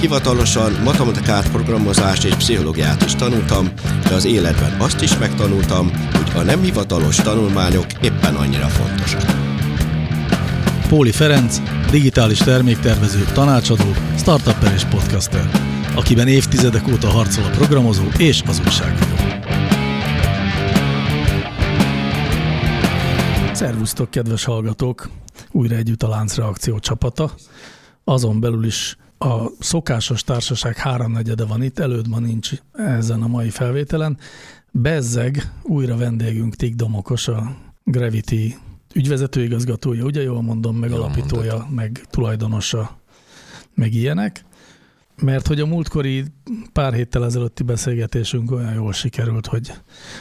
hivatalosan matematikát, programozást és pszichológiát is tanultam, de az életben azt is megtanultam, hogy a nem hivatalos tanulmányok éppen annyira fontosak. Póli Ferenc, digitális terméktervező, tanácsadó, startupper és podcaster, akiben évtizedek óta harcol a programozó és az újságíró. Szervusztok, kedves hallgatók! Újra együtt a Láncreakció csapata. Azon belül is a szokásos társaság háromnegyede van itt, előtt ma nincs ezen a mai felvételen. Bezzeg, újra vendégünk Tik Domokos, a Gravity ügyvezetőigazgatója, ugye jól mondom, meg jól alapítója, mondod. meg tulajdonosa, meg ilyenek. Mert hogy a múltkori pár héttel ezelőtti beszélgetésünk olyan jól sikerült, hogy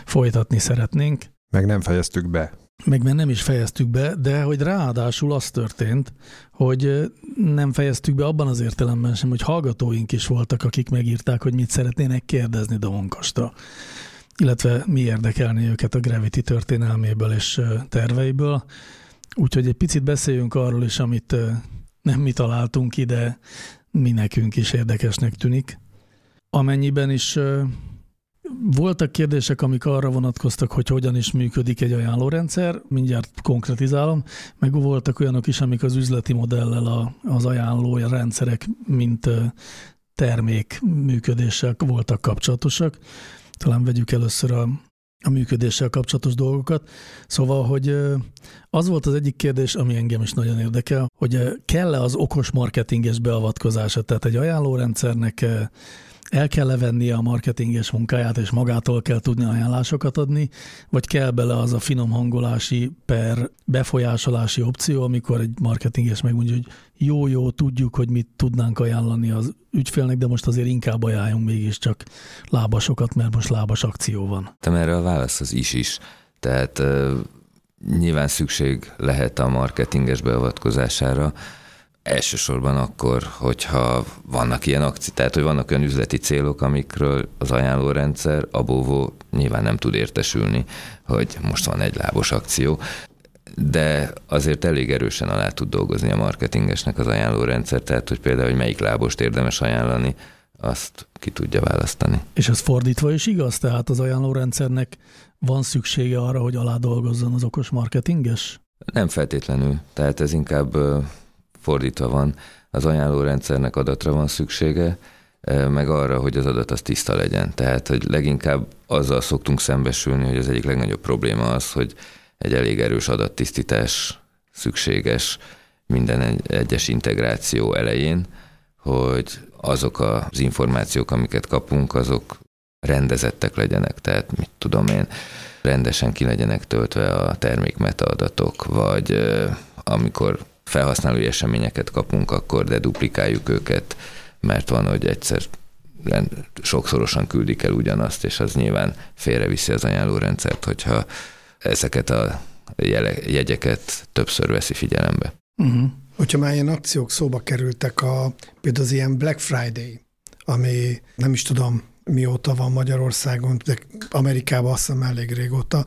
folytatni szeretnénk. Meg nem fejeztük be meg mert nem is fejeztük be, de hogy ráadásul az történt, hogy nem fejeztük be abban az értelemben sem, hogy hallgatóink is voltak, akik megírták, hogy mit szeretnének kérdezni Domonkostra, illetve mi érdekelni őket a Gravity történelméből és terveiből. Úgyhogy egy picit beszéljünk arról is, amit nem mi találtunk ide, mi nekünk is érdekesnek tűnik. Amennyiben is voltak kérdések, amik arra vonatkoztak, hogy hogyan is működik egy ajánlórendszer, mindjárt konkretizálom, meg voltak olyanok is, amik az üzleti modellel a, az ajánló rendszerek, mint termék működéssel voltak kapcsolatosak. Talán vegyük először a, a működéssel kapcsolatos dolgokat. Szóval, hogy az volt az egyik kérdés, ami engem is nagyon érdekel, hogy kell-e az okos marketinges beavatkozása, tehát egy ajánlórendszernek el kell levennie a marketinges munkáját, és magától kell tudni ajánlásokat adni, vagy kell bele az a finom hangolási per befolyásolási opció, amikor egy marketinges megmondja, hogy jó-jó, tudjuk, hogy mit tudnánk ajánlani az ügyfélnek, de most azért inkább ajánljunk mégiscsak lábasokat, mert most lábas akció van. Te erre a válasz az is is. Tehát uh, nyilván szükség lehet a marketinges beavatkozására, Elsősorban akkor, hogyha vannak ilyen akciók, tehát hogy vannak olyan üzleti célok, amikről az ajánlórendszer, a bóvó nyilván nem tud értesülni, hogy most van egy lábos akció, de azért elég erősen alá tud dolgozni a marketingesnek az ajánlórendszer, tehát hogy például, hogy melyik lábost érdemes ajánlani, azt ki tudja választani. És ez fordítva is igaz? Tehát az ajánlórendszernek van szüksége arra, hogy alá dolgozzon az okos marketinges? Nem feltétlenül. Tehát ez inkább fordítva van, az ajánlórendszernek adatra van szüksége, e, meg arra, hogy az adat az tiszta legyen. Tehát, hogy leginkább azzal szoktunk szembesülni, hogy az egyik legnagyobb probléma az, hogy egy elég erős adattisztítás szükséges minden egyes integráció elején, hogy azok az információk, amiket kapunk, azok rendezettek legyenek, tehát mit tudom én, rendesen ki legyenek töltve a termék metaadatok, vagy e, amikor felhasználói eseményeket kapunk, akkor deduplikáljuk őket, mert van, hogy egyszer sokszorosan küldik el ugyanazt, és az nyilván félreviszi az ajánlórendszert, hogyha ezeket a jegyeket többször veszi figyelembe. Uh-huh. Hogyha már ilyen akciók szóba kerültek, a, például az ilyen Black Friday, ami nem is tudom mióta van Magyarországon, de Amerikában azt hiszem elég régóta,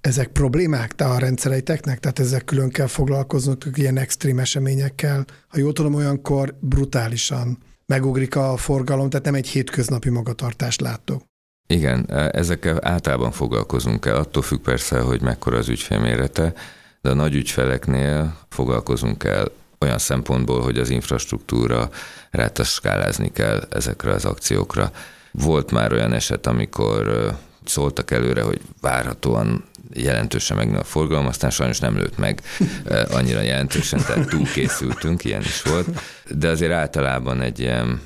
ezek problémák te a rendszereiteknek? Tehát ezzel külön kell foglalkoznunk ilyen extrém eseményekkel? Ha jól tudom, olyankor brutálisan megugrik a forgalom, tehát nem egy hétköznapi magatartást látok. Igen, ezekkel általában foglalkozunk el, attól függ persze, hogy mekkora az ügyfélmérete, de a nagy ügyfeleknél foglalkozunk el olyan szempontból, hogy az infrastruktúra rátaskálázni kell ezekre az akciókra. Volt már olyan eset, amikor szóltak előre, hogy várhatóan jelentősen megnő a forgalom, aztán sajnos nem lőtt meg annyira jelentősen, tehát túlkészültünk, ilyen is volt, de azért általában egy ilyen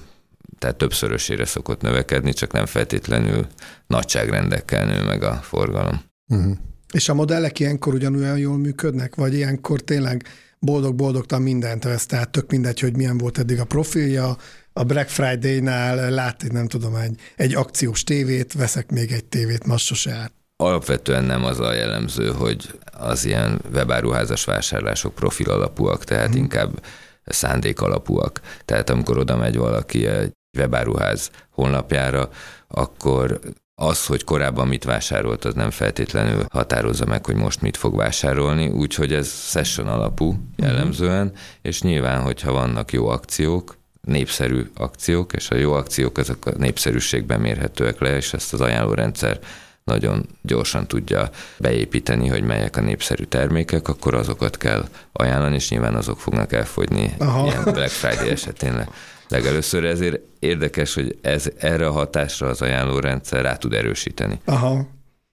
tehát többszörösére szokott növekedni, csak nem feltétlenül nagyságrendekkel nő meg a forgalom. Uh-huh. És a modellek ilyenkor ugyanolyan jól működnek, vagy ilyenkor tényleg boldog-boldogtan mindent vesz, tehát tök mindegy, hogy milyen volt eddig a profilja, a Black Friday-nál lát, nem tudom, egy, egy akciós tévét, veszek még egy tévét, most sose árt. Alapvetően nem az a jellemző, hogy az ilyen webáruházas vásárlások profil alapúak, tehát hmm. inkább szándék alapúak. Tehát amikor oda megy valaki egy webáruház honlapjára, akkor az, hogy korábban mit vásárolt, az nem feltétlenül határozza meg, hogy most mit fog vásárolni, úgyhogy ez session alapú jellemzően, és nyilván, hogyha vannak jó akciók, népszerű akciók, és a jó akciók azok a népszerűségben mérhetőek le, és ezt az ajánlórendszer nagyon gyorsan tudja beépíteni, hogy melyek a népszerű termékek, akkor azokat kell ajánlani, és nyilván azok fognak elfogyni Aha. ilyen Black Friday esetén le legelőször, ezért érdekes, hogy ez erre a hatásra az ajánlórendszer rá tud erősíteni. Aha.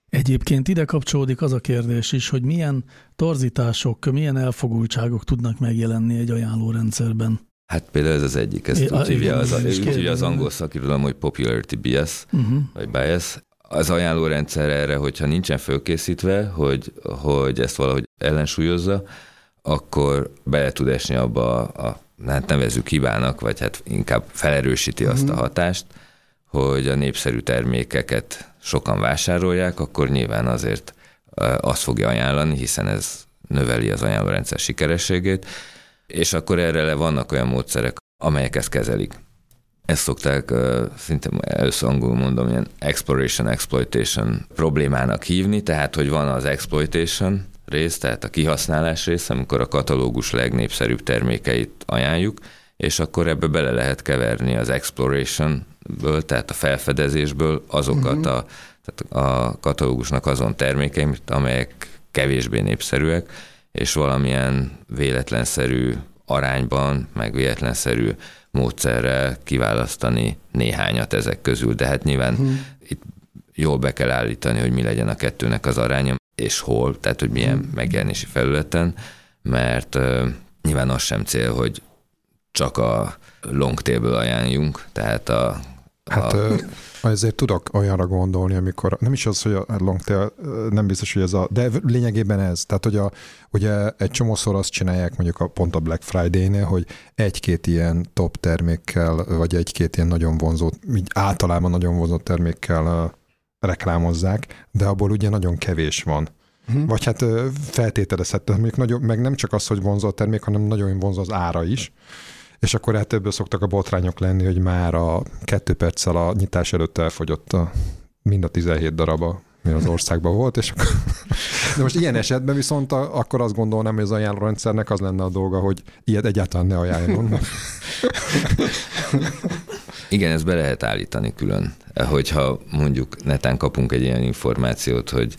Egyébként ide kapcsolódik az a kérdés is, hogy milyen torzítások, milyen elfogultságok tudnak megjelenni egy ajánlórendszerben. Hát például ez az egyik, ezt é, úgy, hívja az, úgy hívja az angol szakirodalom, hogy popularity bias, uh-huh. vagy bias. Az ajánlórendszer erre, hogyha nincsen fölkészítve, hogy, hogy ezt valahogy ellensúlyozza, akkor bele tud esni abba a, a hát nevezzük hibának, vagy hát inkább felerősíti azt a mhm. hatást, hogy a népszerű termékeket sokan vásárolják, akkor nyilván azért azt fogja ajánlani, hiszen ez növeli az ajánlórendszer sikerességét, és akkor erre le vannak olyan módszerek, amelyek ezt kezelik. Ezt szokták szinte először angolul mondom, ilyen exploration, exploitation problémának hívni, tehát hogy van az exploitation, rész, tehát a kihasználás rész, amikor a katalógus legnépszerűbb termékeit ajánljuk, és akkor ebbe bele lehet keverni az exploration-ből, tehát a felfedezésből azokat uh-huh. a, tehát a katalógusnak azon termékeit, amelyek kevésbé népszerűek, és valamilyen véletlenszerű arányban, meg véletlenszerű módszerrel kiválasztani néhányat ezek közül, de hát nyilván uh-huh. itt jól be kell állítani, hogy mi legyen a kettőnek az aránya, és hol, tehát hogy milyen hmm. megjelenési felületen, mert uh, nyilván az sem cél, hogy csak a long table ajánljunk, tehát a... Hát a... ezért tudok olyanra gondolni, amikor nem is az, hogy a long tail, nem biztos, hogy ez a, de lényegében ez. Tehát, hogy a, ugye egy csomószor azt csinálják mondjuk a, pont a Black Friday-nél, hogy egy-két ilyen top termékkel, vagy egy-két ilyen nagyon vonzó, így általában nagyon vonzó termékkel reklámozzák, de abból ugye nagyon kevés van. Uh-huh. Vagy hát feltételezhető, mondjuk nagyon, meg nem csak az, hogy vonzó a termék, hanem nagyon vonzó az ára is. És akkor hát ebből szoktak a botrányok lenni, hogy már a kettő perccel a nyitás előtt elfogyott a, mind a 17 daraba, mi az országban volt, és akkor... De most ilyen esetben viszont a, akkor azt gondolnám, hogy az ajánlórendszernek az lenne a dolga, hogy ilyet egyáltalán ne ajánljon. Igen, ezt be lehet állítani külön. Hogyha mondjuk netán kapunk egy ilyen információt, hogy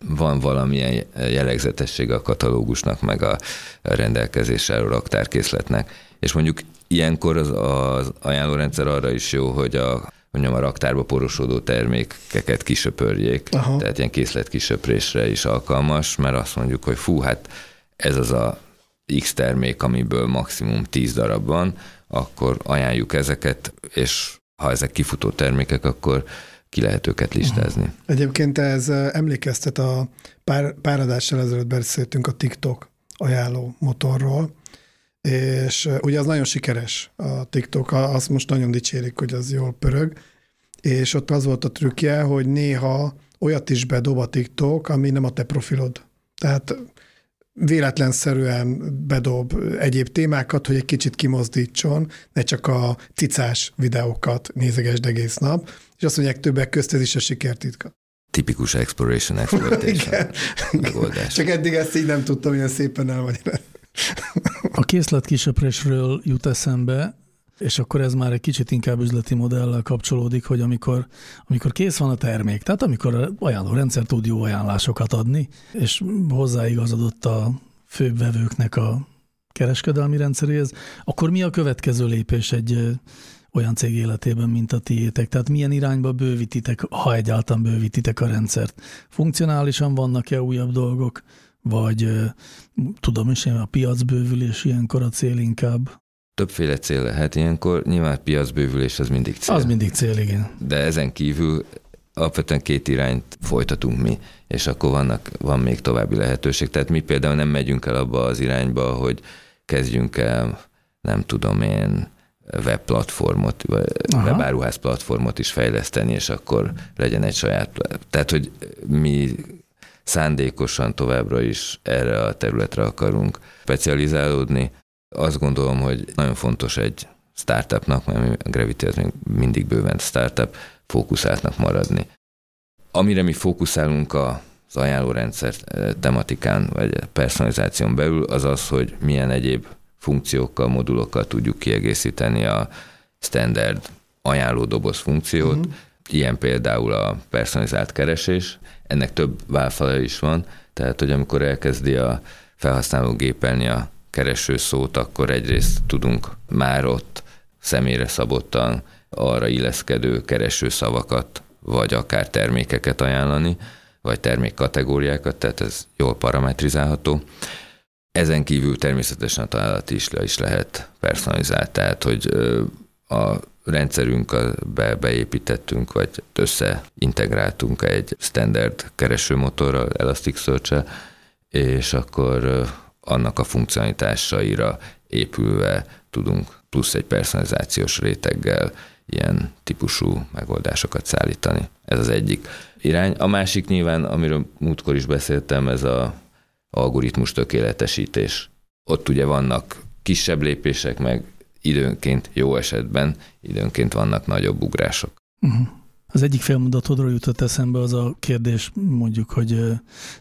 van valamilyen jellegzetesség a katalógusnak, meg a rendelkezésre raktárkészletnek. És mondjuk ilyenkor az, az ajánlórendszer arra is jó, hogy a mondjam, a raktárba porosodó termékeket kisöpörjék, Aha. tehát ilyen készlet kisöprésre is alkalmas, mert azt mondjuk, hogy fú, hát ez az a X termék, amiből maximum 10 darab van, akkor ajánljuk ezeket, és ha ezek kifutó termékek, akkor ki lehet őket listázni. Egyébként ez emlékeztet a pár, pár adással ezelőtt beszéltünk a TikTok ajánló motorról, és ugye az nagyon sikeres a TikTok, azt most nagyon dicsérik, hogy az jól pörög, és ott az volt a trükkje, hogy néha olyat is bedob a TikTok, ami nem a te profilod. Tehát véletlenszerűen bedob egyéb témákat, hogy egy kicsit kimozdítson, ne csak a cicás videókat nézegesd egész nap, és azt mondják többek közt ez is a sikertitka. Tipikus exploration, exploitation megoldás. Csak eddig ezt így nem tudtam ilyen szépen elmagyarázni. A készletkisöprésről jut eszembe, és akkor ez már egy kicsit inkább üzleti modellel kapcsolódik, hogy amikor, amikor kész van a termék, tehát amikor ajánló rendszer tud jó ajánlásokat adni, és hozzáigazodott a főbb vevőknek a kereskedelmi rendszeréhez, akkor mi a következő lépés egy olyan cég életében, mint a tiétek? Tehát milyen irányba bővítitek, ha egyáltalán bővítitek a rendszert? Funkcionálisan vannak-e újabb dolgok, vagy tudom is, a piacbővülés ilyenkor a cél inkább? Többféle cél lehet ilyenkor, nyilván piacbővülés az mindig cél. Az mindig cél, igen. De ezen kívül alapvetően két irányt folytatunk mi, és akkor vannak, van még további lehetőség. Tehát mi például nem megyünk el abba az irányba, hogy kezdjünk el, nem tudom én, webplatformot, vagy Aha. webáruház platformot is fejleszteni, és akkor legyen egy saját. Tehát, hogy mi szándékosan továbbra is erre a területre akarunk specializálódni. Azt gondolom, hogy nagyon fontos egy startupnak, mert a Gravity az még mindig bőven startup, fókuszáltnak maradni. Amire mi fókuszálunk a az ajánlórendszer tematikán vagy personalizáción belül, az az, hogy milyen egyéb funkciókkal, modulokkal tudjuk kiegészíteni a standard ajánlódoboz funkciót. Uh-huh. Ilyen például a personalizált keresés. Ennek több válfala is van, tehát hogy amikor elkezdi a felhasználó gépelni a kereső szót, akkor egyrészt tudunk már ott személyre szabottan arra illeszkedő kereső szavakat, vagy akár termékeket ajánlani, vagy termékkategóriákat, tehát ez jól parametrizálható. Ezen kívül természetesen a találati is, is lehet personalizált, tehát hogy a rendszerünkbe beépítettünk, vagy összeintegráltunk egy standard keresőmotorral, elasticsearch és akkor annak a funkcionalitásaira épülve tudunk plusz egy personalizációs réteggel ilyen típusú megoldásokat szállítani. Ez az egyik irány. A másik nyilván, amiről múltkor is beszéltem, ez a algoritmus tökéletesítés. Ott ugye vannak kisebb lépések, meg időnként, jó esetben, időnként vannak nagyobb ugrások. Uh-huh. Az egyik félmondatodról jutott eszembe az a kérdés, mondjuk, hogy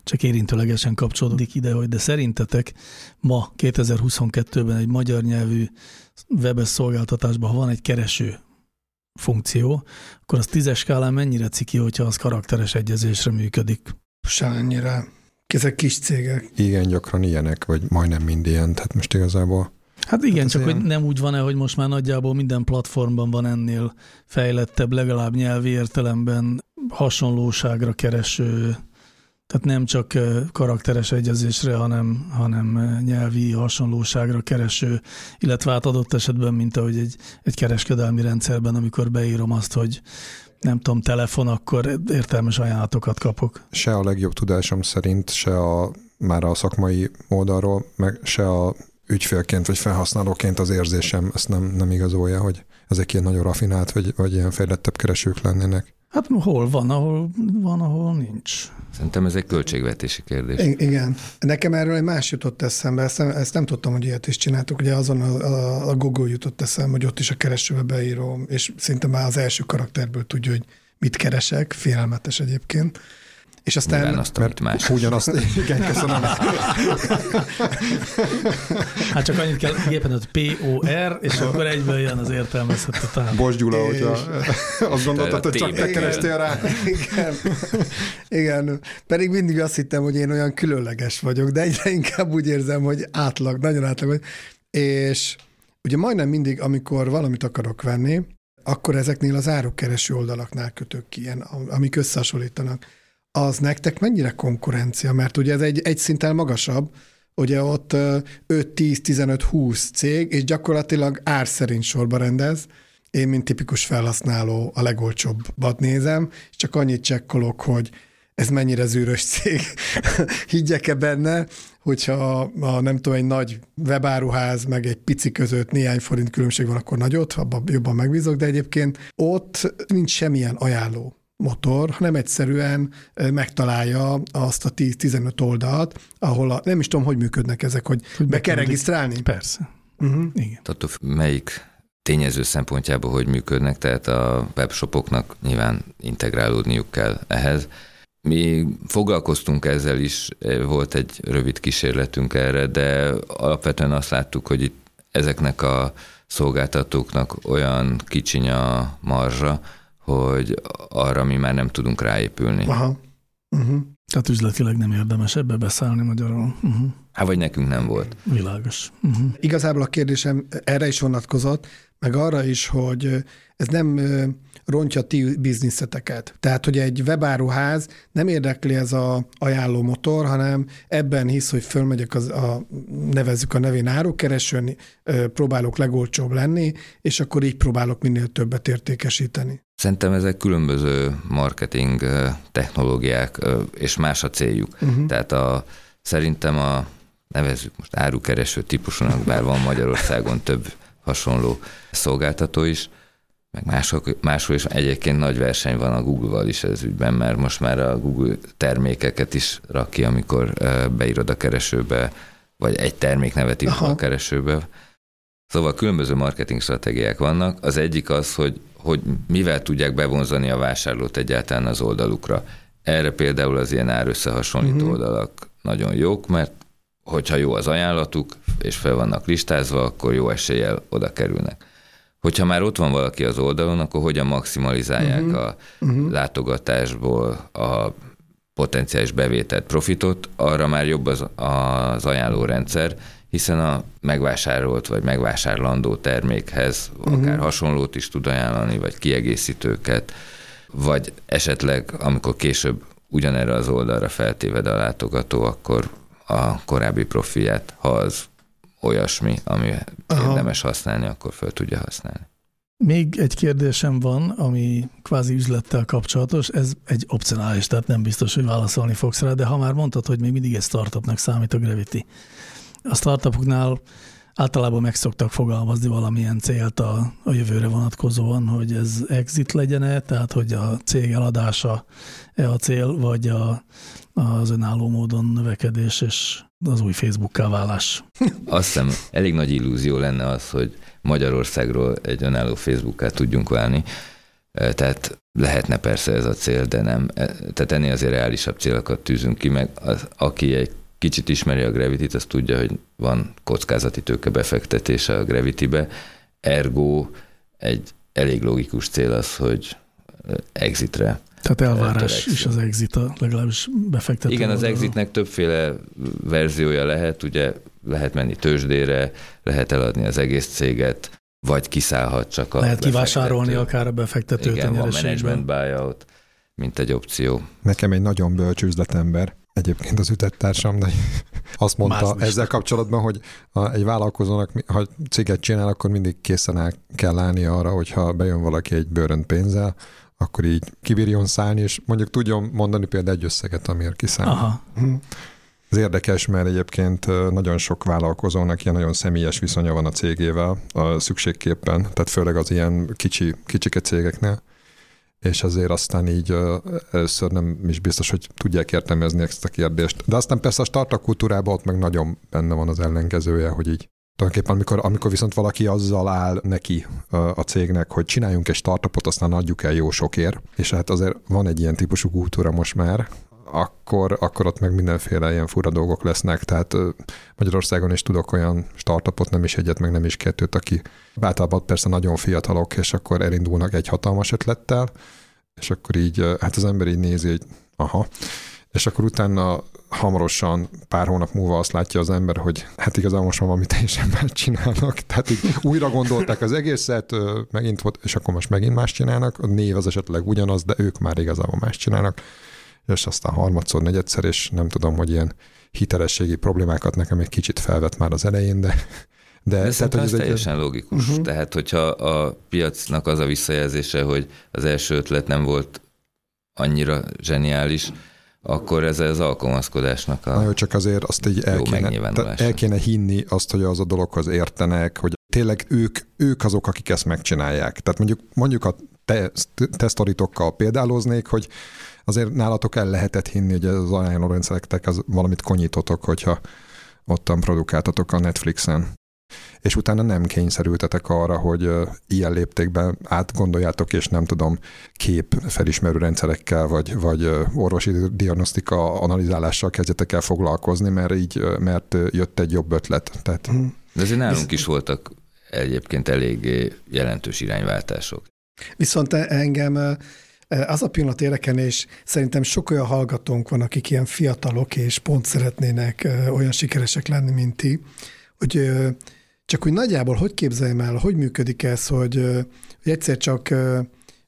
csak érintőlegesen kapcsolódik ide, hogy de szerintetek ma 2022-ben egy magyar nyelvű webes szolgáltatásban, ha van egy kereső funkció, akkor az tízes skálán mennyire ciki, hogyha az karakteres egyezésre működik? Se annyira. Ezek kis cégek. Igen, gyakran ilyenek, vagy majdnem mind ilyen, tehát most igazából Hát igen, hát csak ilyen... hogy nem úgy van-e, hogy most már nagyjából minden platformban van ennél fejlettebb, legalább nyelvi értelemben hasonlóságra kereső tehát nem csak karakteres egyezésre, hanem, hanem nyelvi hasonlóságra kereső, illetve hát adott esetben, mint ahogy egy, egy kereskedelmi rendszerben, amikor beírom azt, hogy nem tudom, telefon, akkor értelmes ajánlatokat kapok. Se a legjobb tudásom szerint, se a, már a szakmai oldalról, meg se a ügyfélként vagy felhasználóként az érzésem ezt nem, nem igazolja, hogy ezek ilyen nagyon rafinált, vagy, vagy ilyen fejlettebb keresők lennének. Hát hol van, ahol van, ahol nincs. Szerintem ez egy költségvetési kérdés. I- igen. Nekem erről egy más jutott eszembe, ezt nem, ezt nem tudtam, hogy ilyet is csináltuk. Ugye azon a, a, a Google jutott eszembe, hogy ott is a keresőbe beírom, és szinte már az első karakterből tudja, hogy mit keresek, félelmetes egyébként. És aztán... Nyilván azt, mert más. Ugyanazt, igen, köszönöm. Hát csak annyit kell gépen, hogy P-O-R, és akkor egyből jön az értelmezhető tám. Bocs Gyula, hogyha azt gondoltad, hogy csak te kerestél rá. Igen. igen. Pedig mindig azt hittem, hogy én olyan különleges vagyok, de egyre inkább úgy érzem, hogy átlag, nagyon átlag vagy. És ugye majdnem mindig, amikor valamit akarok venni, akkor ezeknél az árukkereső oldalaknál kötök ki, ilyen, amik összehasonlítanak az nektek mennyire konkurencia? Mert ugye ez egy, egy szinten magasabb, ugye ott 5-10-15-20 cég, és gyakorlatilag ár szerint sorba rendez. Én, mint tipikus felhasználó, a legolcsóbbat nézem, és csak annyit csekkolok, hogy ez mennyire zűrös cég. Higgyek-e benne, hogyha a, nem tudom, egy nagy webáruház, meg egy pici között néhány forint különbség van, akkor nagyot, abban jobban megbízok, de egyébként ott nincs semmilyen ajánló motor, hanem egyszerűen megtalálja azt a 10-15 oldalt, ahol a, nem is tudom, hogy működnek ezek, hogy, hogy be kell regisztrálni. Persze. Uh-huh. Igen. Attól melyik tényező szempontjából hogy működnek, tehát a webshopoknak nyilván integrálódniuk kell ehhez. Mi foglalkoztunk ezzel is, volt egy rövid kísérletünk erre, de alapvetően azt láttuk, hogy itt ezeknek a szolgáltatóknak olyan kicsiny a marzsa, hogy arra mi már nem tudunk ráépülni. Aha. Uh-huh. Tehát üzletileg nem érdemes ebbe beszállni magyarul. Uh-huh. Hát vagy nekünk nem volt. Világos. Uh-huh. Igazából a kérdésem erre is vonatkozott, meg arra is, hogy ez nem rontja ti bizniszeteket. Tehát, hogy egy webáruház nem érdekli ez a ajánló motor, hanem ebben hisz, hogy fölmegyek az, a, nevezzük a nevén árukeresőn, próbálok legolcsóbb lenni, és akkor így próbálok minél többet értékesíteni. Szerintem ezek különböző marketing technológiák, és más a céljuk. Uh-huh. Tehát a, szerintem a nevezzük most árukereső típusúnak, bár van Magyarországon több hasonló szolgáltató is, meg mások, máshol is egyébként nagy verseny van a Google-val is ez ügyben, mert most már a Google termékeket is rak ki, amikor beírod a keresőbe, vagy egy terméknevet írod a keresőbe. Szóval különböző marketing stratégiák vannak. Az egyik az, hogy, hogy mivel tudják bevonzani a vásárlót egyáltalán az oldalukra. Erre például az ilyen árösszehasonlító uh-huh. oldalak nagyon jók, mert hogyha jó az ajánlatuk, és fel vannak listázva, akkor jó eséllyel oda kerülnek. Hogyha már ott van valaki az oldalon, akkor hogyan maximalizálják uh-huh. a uh-huh. látogatásból a potenciális bevételt, profitot, arra már jobb az, az ajánlórendszer, hiszen a megvásárolt vagy megvásárlandó termékhez uh-huh. akár hasonlót is tud ajánlani, vagy kiegészítőket, vagy esetleg, amikor később ugyanerre az oldalra feltéved a látogató, akkor a korábbi profilját, ha az olyasmi, ami Aha. érdemes használni, akkor fel tudja használni. Még egy kérdésem van, ami kvázi üzlettel kapcsolatos, ez egy opcionális, tehát nem biztos, hogy válaszolni fogsz rá, de ha már mondtad, hogy még mindig egy startupnak számít a Gravity. A startupoknál általában meg szoktak fogalmazni valamilyen célt a, a jövőre vonatkozóan, hogy ez exit legyen-e, tehát hogy a cég eladása e a cél, vagy a, az önálló módon növekedés és az új Facebook válás. Azt hiszem, elég nagy illúzió lenne az, hogy Magyarországról egy önálló Facebook-ká tudjunk válni. Tehát lehetne persze ez a cél, de nem. Tehát ennél azért reálisabb célokat tűzünk ki, meg az, aki egy kicsit ismeri a Gravity-t, az tudja, hogy van kockázati tőke befektetése a Gravity-be, ergo egy elég logikus cél az, hogy exitre tehát elvárás törekszik. is az exit, a legalábbis befektető. Igen, az exitnek többféle verziója lehet, ugye lehet menni tőzsdére, lehet eladni az egész céget, vagy kiszállhat csak a Lehet kivásárolni akár a befektetőt Igen, a van management buyout, mint egy opció. Nekem egy nagyon bölcs üzletember, egyébként az ütettársam, de azt mondta Más ezzel kapcsolatban, hogy egy vállalkozónak, ha céget csinál, akkor mindig készen el kell állni arra, hogyha bejön valaki egy bőrönt pénzzel, akkor így kibírjon szállni, és mondjuk tudjon mondani például egy összeget, amiért kiszáll. Aha. Hm. Ez érdekes, mert egyébként nagyon sok vállalkozónak ilyen nagyon személyes viszonya van a cégével a szükségképpen, tehát főleg az ilyen kicsi, kicsike cégeknél és azért aztán így először nem is biztos, hogy tudják értelmezni ezt a kérdést. De aztán persze a startup kultúrában ott meg nagyon benne van az ellenkezője, hogy így Tulajdonképpen amikor, amikor viszont valaki azzal áll neki a cégnek, hogy csináljunk egy startupot, aztán adjuk el jó sokért, és hát azért van egy ilyen típusú kultúra most már, akkor, akkor ott meg mindenféle ilyen fura dolgok lesznek. Tehát Magyarországon is tudok olyan startupot, nem is egyet, meg nem is kettőt, aki általában persze nagyon fiatalok, és akkor elindulnak egy hatalmas ötlettel, és akkor így, hát az ember így nézi, hogy aha, és akkor utána hamarosan, pár hónap múlva azt látja az ember, hogy hát igazából most már valami teljesen más csinálnak. Tehát így újra gondolták az egészet, megint volt, és akkor most megint más csinálnak. A név az esetleg ugyanaz, de ők már igazából más csinálnak. És aztán harmadszor, negyedszer, és nem tudom, hogy ilyen hitelességi problémákat nekem egy kicsit felvet már az elején, de de, de tehát, hogy ez teljesen egy... logikus. Uh-huh. Tehát, hogyha a piacnak az a visszajelzése, hogy az első ötlet nem volt annyira zseniális, akkor ez az alkalmazkodásnak a Na jó, csak azért azt így el kéne, el kéne hinni azt, hogy az a dologhoz értenek, hogy tényleg ők, ők azok, akik ezt megcsinálják. Tehát mondjuk, mondjuk a te, példáloznék, hogy azért nálatok el lehetett hinni, hogy az ajánlórendszerektek az valamit konyítotok, hogyha ottan produkáltatok a Netflixen és utána nem kényszerültetek arra, hogy ilyen léptékben átgondoljátok, és nem tudom, kép felismerő rendszerekkel, vagy, vagy orvosi diagnosztika analizálással kezdjetek el foglalkozni, mert így, mert jött egy jobb ötlet. Tehát... Mhm. De azért nálunk is voltak egyébként elég jelentős irányváltások. Viszont engem az a pillanat érdekelne, és szerintem sok olyan hallgatónk van, akik ilyen fiatalok, és pont szeretnének olyan sikeresek lenni, mint ti, hogy csak hogy nagyjából hogy képzeljem el, hogy működik ez, hogy, hogy egyszer csak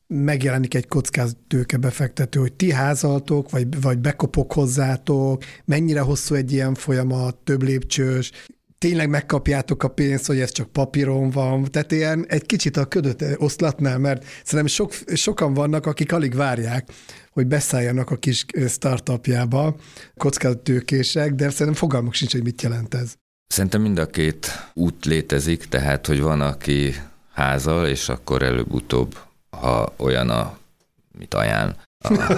megjelenik egy kockázatőke befektető, hogy ti házaltok, vagy, vagy bekopok hozzátok, mennyire hosszú egy ilyen folyamat, több lépcsős, tényleg megkapjátok a pénzt, hogy ez csak papíron van. Tehát ilyen egy kicsit a ködöt oszlatnál, mert szerintem sok, sokan vannak, akik alig várják, hogy beszálljanak a kis startupjába, kockázatőkések, de szerintem fogalmuk sincs, hogy mit jelent ez. Szerintem mind a két út létezik, tehát hogy van, aki házal, és akkor előbb-utóbb, ha olyan a, mit ajánl, a,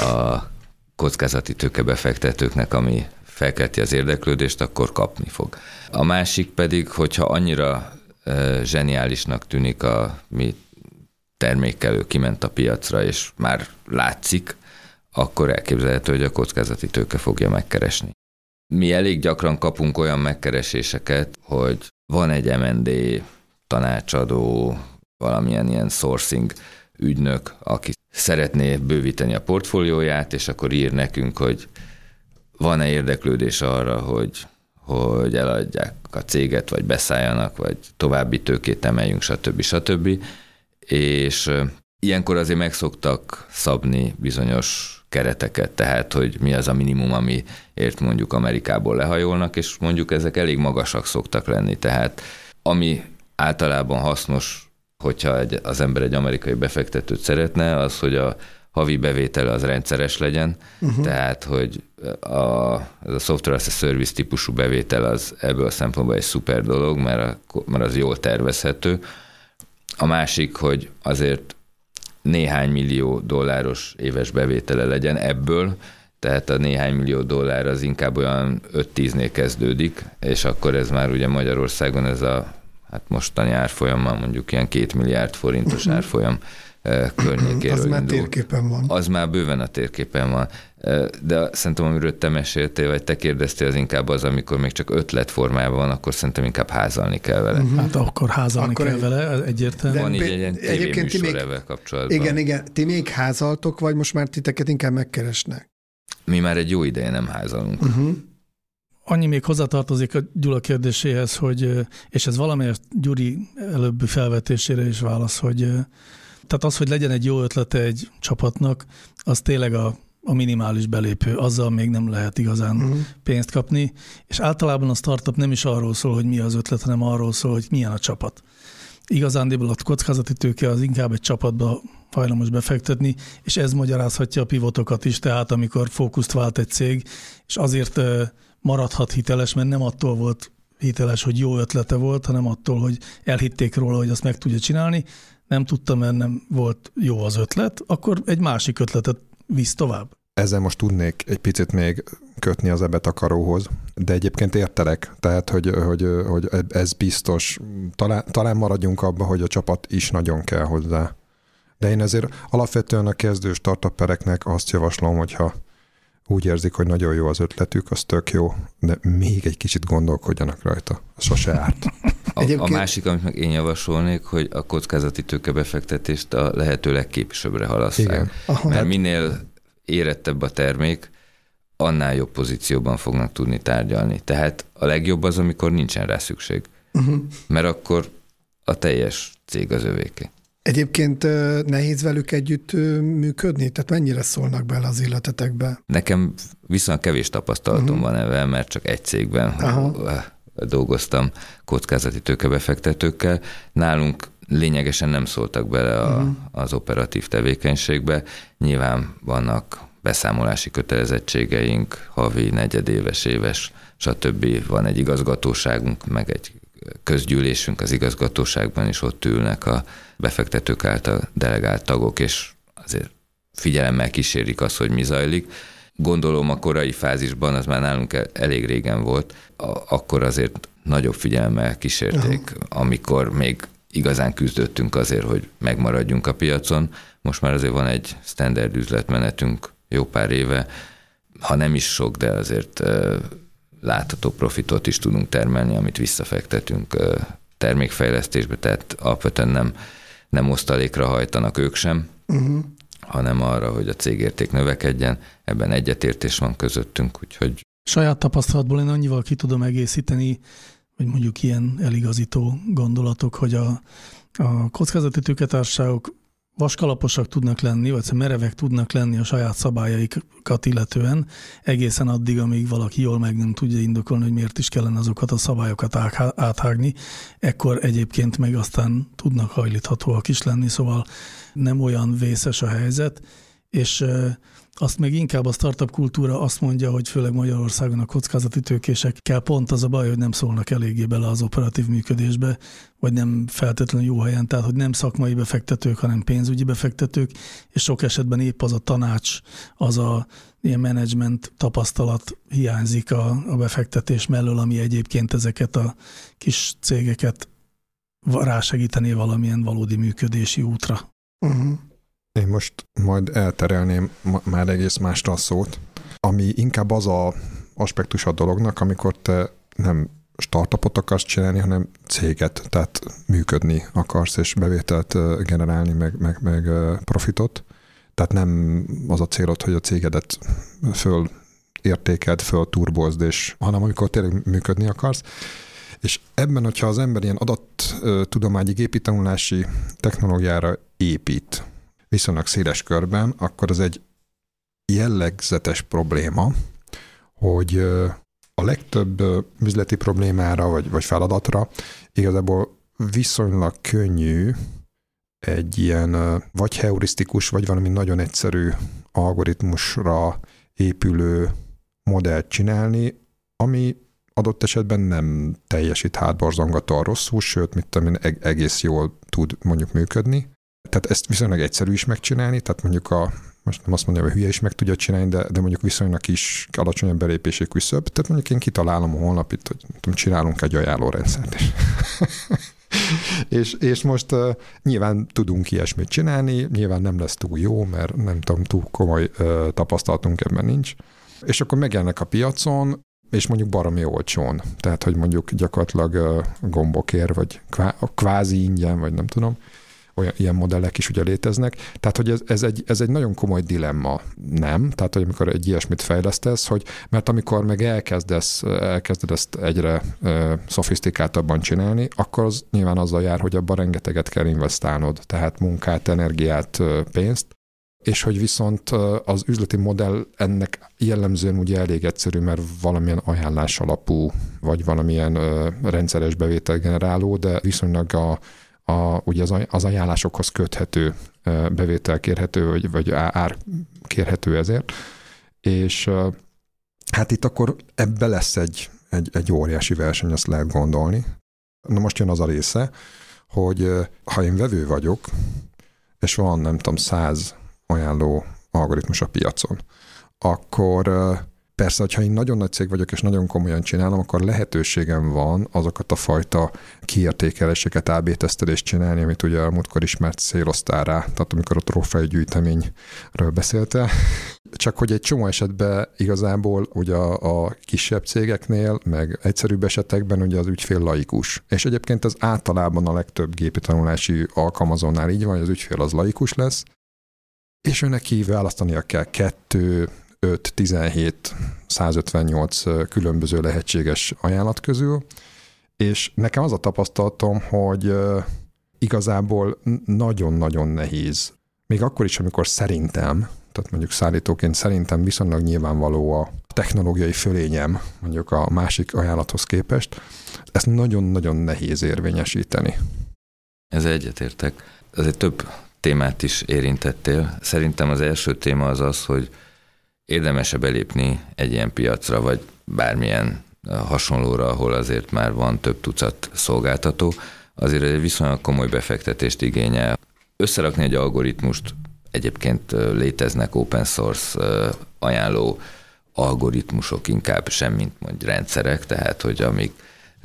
a kockázati tőkebefektetőknek, ami felkelti az érdeklődést, akkor kapni fog. A másik pedig, hogyha annyira e, zseniálisnak tűnik a mi termékelő, kiment a piacra, és már látszik, akkor elképzelhető, hogy a kockázati tőke fogja megkeresni. Mi elég gyakran kapunk olyan megkereséseket, hogy van egy MND tanácsadó, valamilyen ilyen sourcing ügynök, aki szeretné bővíteni a portfólióját, és akkor ír nekünk, hogy van-e érdeklődés arra, hogy, hogy eladják a céget, vagy beszálljanak, vagy további tőkét emeljünk, stb. stb. És ilyenkor azért megszoktak szabni bizonyos kereteket, tehát hogy mi az a minimum, amiért mondjuk Amerikából lehajolnak, és mondjuk ezek elég magasak szoktak lenni, tehát ami általában hasznos, hogyha egy, az ember egy amerikai befektetőt szeretne, az, hogy a havi bevétele az rendszeres legyen, uh-huh. tehát hogy a, ez a software as a service típusú bevétel az ebből a szempontból egy szuper dolog, mert, a, mert az jól tervezhető. A másik, hogy azért néhány millió dolláros éves bevétele legyen ebből, tehát a néhány millió dollár az inkább olyan 5-10-nél kezdődik, és akkor ez már ugye Magyarországon ez a hát mostani árfolyammal mondjuk ilyen két milliárd forintos árfolyam környékéről Az már indul. térképen van. Az már bőven a térképen van. De szerintem, amiről te meséltél, vagy te kérdeztél, az inkább az, amikor még csak ötlet formában van, akkor szerintem inkább házalni kell vele. Uh-huh. Hát akkor házalni Akkor kell egy- vele, egyértelmű. Van így egy ilyen egyébként ti még- kapcsolatban. Igen, igen. Ti még házaltok, vagy most már titeket inkább megkeresnek? Mi már egy jó ideje nem házalunk. Uh-huh. Annyi még hozzátartozik a Gyula kérdéséhez, hogy, és ez valamelyest Gyuri előbbi felvetésére is válasz, hogy tehát az, hogy legyen egy jó ötlete egy csapatnak, az tényleg a, a minimális belépő, azzal még nem lehet igazán Uh-huh. pénzt kapni, és általában a startup nem is arról szól, hogy mi az ötlet, hanem arról szól, hogy milyen a csapat. Igazándiból a kockázati tőke az inkább egy csapatba hajlamos befektetni, és ez magyarázhatja a pivotokat is, tehát amikor fókuszt vált egy cég, és azért maradhat hiteles, mert nem attól volt hiteles, hogy jó ötlete volt, hanem attól, hogy elhitték róla, hogy azt meg tudja csinálni, nem tudta, mert nem volt jó az ötlet, akkor egy másik ötletet visz tovább. Ezzel most tudnék egy picit még kötni az ebetakaróhoz, de egyébként értelek, tehát hogy, hogy, hogy ez biztos. Talán, talán maradjunk abba, hogy a csapat is nagyon kell hozzá. De én ezért alapvetően a kezdő startuppereknek azt javaslom, hogyha úgy érzik, hogy nagyon jó az ötletük, az tök jó, de még egy kicsit gondolkodjanak rajta. Sose árt. A, a Egyébként- másik, amit meg én javasolnék, hogy a kockázati tőkebefektetést a lehető legkésőbbre halasszák. Igen. Aha. Mert minél érettebb a termék, annál jobb pozícióban fognak tudni tárgyalni. Tehát a legjobb az, amikor nincsen rá szükség. Uh-huh. Mert akkor a teljes cég az övéké. Egyébként nehéz velük együtt működni? Tehát mennyire szólnak bele az életetekbe? Nekem viszont kevés tapasztalatom Mhm. van ebben, mert csak egy cégben Aha. dolgoztam kockázati tőkebefektetőkkel. Nálunk lényegesen nem szóltak bele a, Mhm. az operatív tevékenységbe. Nyilván vannak beszámolási kötelezettségeink, havi, negyedéves, éves, stb. Van egy igazgatóságunk, meg egy közgyűlésünk az igazgatóságban is ott ülnek a befektetők által delegált tagok, és azért figyelemmel kísérik azt, hogy mi zajlik. Gondolom a korai fázisban, az már nálunk el- elég régen volt, akkor azért nagyobb figyelemmel kísérték, amikor még igazán küzdöttünk azért, hogy megmaradjunk a piacon. Most már azért van egy standard üzletmenetünk jó pár éve, ha nem is sok, de azért látható profitot is tudunk termelni, amit visszafektetünk termékfejlesztésbe, tehát alapvetően nem, nem osztalékra hajtanak ők sem, Uh-huh. hanem arra, hogy a cégérték növekedjen. Ebben egyetértés van közöttünk, úgyhogy Saját tapasztalatból én annyival ki tudom egészíteni, hogy mondjuk ilyen eligazító gondolatok, hogy a, a kockázati tőketársaságok vaskalaposak tudnak lenni, vagy szóval merevek tudnak lenni a saját szabályaikat illetően, egészen addig, amíg valaki jól meg nem tudja indokolni, hogy miért is kellene azokat a szabályokat áthá- áthágni, ekkor egyébként meg aztán tudnak hajlíthatóak is lenni, szóval nem olyan vészes a helyzet, és azt még inkább a startup kultúra azt mondja, hogy főleg Magyarországon a kockázati tőkésekkel pont az a baj, hogy nem szólnak eléggé bele az operatív működésbe, vagy nem feltétlenül jó helyen, tehát hogy nem szakmai befektetők, hanem pénzügyi befektetők, és sok esetben épp az a tanács, az a ilyen menedzsment tapasztalat hiányzik a, a befektetés mellől, ami egyébként ezeket a kis cégeket rásegítené valamilyen valódi működési útra. Uh-huh. Én most majd elterelném már egész másra a szót, ami inkább az a aspektus a dolognak, amikor te nem startupot akarsz csinálni, hanem céget, tehát működni akarsz, és bevételt generálni, meg, meg, meg profitot. Tehát nem az a célod, hogy a cégedet föl értéked, föl turbozd, és, hanem amikor tényleg működni akarsz. És ebben, hogyha az ember ilyen adattudományi gépi tanulási technológiára épít, viszonylag széles körben, akkor az egy jellegzetes probléma, hogy a legtöbb üzleti problémára vagy, vagy feladatra igazából viszonylag könnyű egy ilyen vagy heurisztikus, vagy valami nagyon egyszerű algoritmusra épülő modellt csinálni, ami adott esetben nem teljesít hátborzongatóan rosszul, sőt, mit tudom én, egész jól tud mondjuk működni. Tehát ezt viszonylag egyszerű is megcsinálni, tehát mondjuk a most nem azt mondja, hogy hülye is meg tudja csinálni, de, de mondjuk viszonylag is alacsonyabb belépési küszöbb. Tehát mondjuk én kitalálom a honlapit, hogy tudom, csinálunk egy ajánlórendszert. És, és, és most uh, nyilván tudunk ilyesmit csinálni, nyilván nem lesz túl jó, mert nem tudom, túl komoly uh, tapasztalatunk ebben nincs. És akkor megjelennek a piacon, és mondjuk baromi olcsón. Tehát, hogy mondjuk gyakorlatilag uh, gombokért, vagy kvá, kvázi ingyen, vagy nem tudom olyan ilyen modellek is ugye léteznek. Tehát, hogy ez, ez, egy, ez egy nagyon komoly dilemma, nem? Tehát, hogy amikor egy ilyesmit fejlesztesz, hogy mert amikor meg elkezdesz, elkezded ezt egyre ö, szofisztikáltabban csinálni, akkor az nyilván azzal jár, hogy abban rengeteget kell investálnod, tehát munkát, energiát, pénzt, és hogy viszont az üzleti modell ennek jellemzően ugye elég egyszerű, mert valamilyen ajánlás alapú, vagy valamilyen rendszeres bevétel generáló, de viszonylag a a, ugye az, az ajánlásokhoz köthető bevétel kérhető, vagy, vagy ár kérhető ezért. És hát itt akkor ebbe lesz egy, egy, egy óriási verseny, azt lehet gondolni. Na most jön az a része, hogy ha én vevő vagyok, és van nem tudom száz ajánló algoritmus a piacon, akkor Persze, ha én nagyon nagy cég vagyok, és nagyon komolyan csinálom, akkor lehetőségem van azokat a fajta kiértékeléseket, AB tesztelést csinálni, amit ugye a múltkor ismert szélosztál rá, tehát amikor a trófeagyűjteményről beszélte. Csak hogy egy csomó esetben igazából ugye a, a kisebb cégeknél, meg egyszerűbb esetekben ugye az ügyfél laikus. És egyébként ez általában a legtöbb gépi tanulási alkalmazónál így van, hogy az ügyfél az laikus lesz, és őnek neki választania kell kettő, 5, 17, 158 különböző lehetséges ajánlat közül, és nekem az a tapasztalatom, hogy igazából nagyon-nagyon nehéz, még akkor is, amikor szerintem, tehát mondjuk szállítóként szerintem viszonylag nyilvánvaló a technológiai fölényem, mondjuk a másik ajánlathoz képest, ezt nagyon-nagyon nehéz érvényesíteni. Ez egyetértek. egy több témát is érintettél. Szerintem az első téma az az, hogy érdemese belépni egy ilyen piacra, vagy bármilyen hasonlóra, ahol azért már van több tucat szolgáltató, azért egy viszonylag komoly befektetést igényel. Összerakni egy algoritmust, egyébként léteznek open source ajánló algoritmusok inkább sem, mint mondj rendszerek, tehát hogy amíg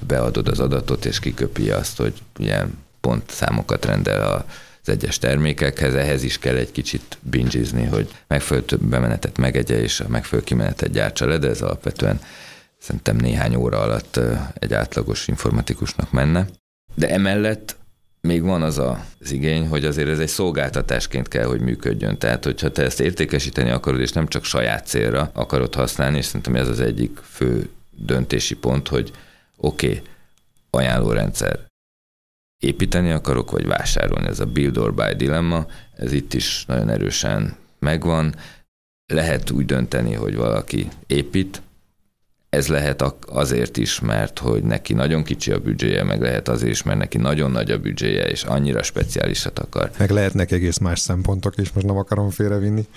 beadod az adatot és kiköpi azt, hogy ilyen pont számokat rendel a az egyes termékekhez, ehhez is kell egy kicsit bingizni, hogy megfelelő bemenetet megegye, és a megfelelő kimenetet gyártsa le, de ez alapvetően szerintem néhány óra alatt egy átlagos informatikusnak menne. De emellett még van az a, az igény, hogy azért ez egy szolgáltatásként kell, hogy működjön. Tehát, hogyha te ezt értékesíteni akarod, és nem csak saját célra akarod használni, és szerintem ez az egyik fő döntési pont, hogy oké, okay, ajánlórendszer, építeni akarok, vagy vásárolni. Ez a build or buy dilemma, ez itt is nagyon erősen megvan. Lehet úgy dönteni, hogy valaki épít, Ez lehet azért is, mert hogy neki nagyon kicsi a büdzséje, meg lehet azért is, mert neki nagyon nagy a büdzséje, és annyira speciálisat akar. Meg lehetnek egész más szempontok is, most nem akarom félrevinni.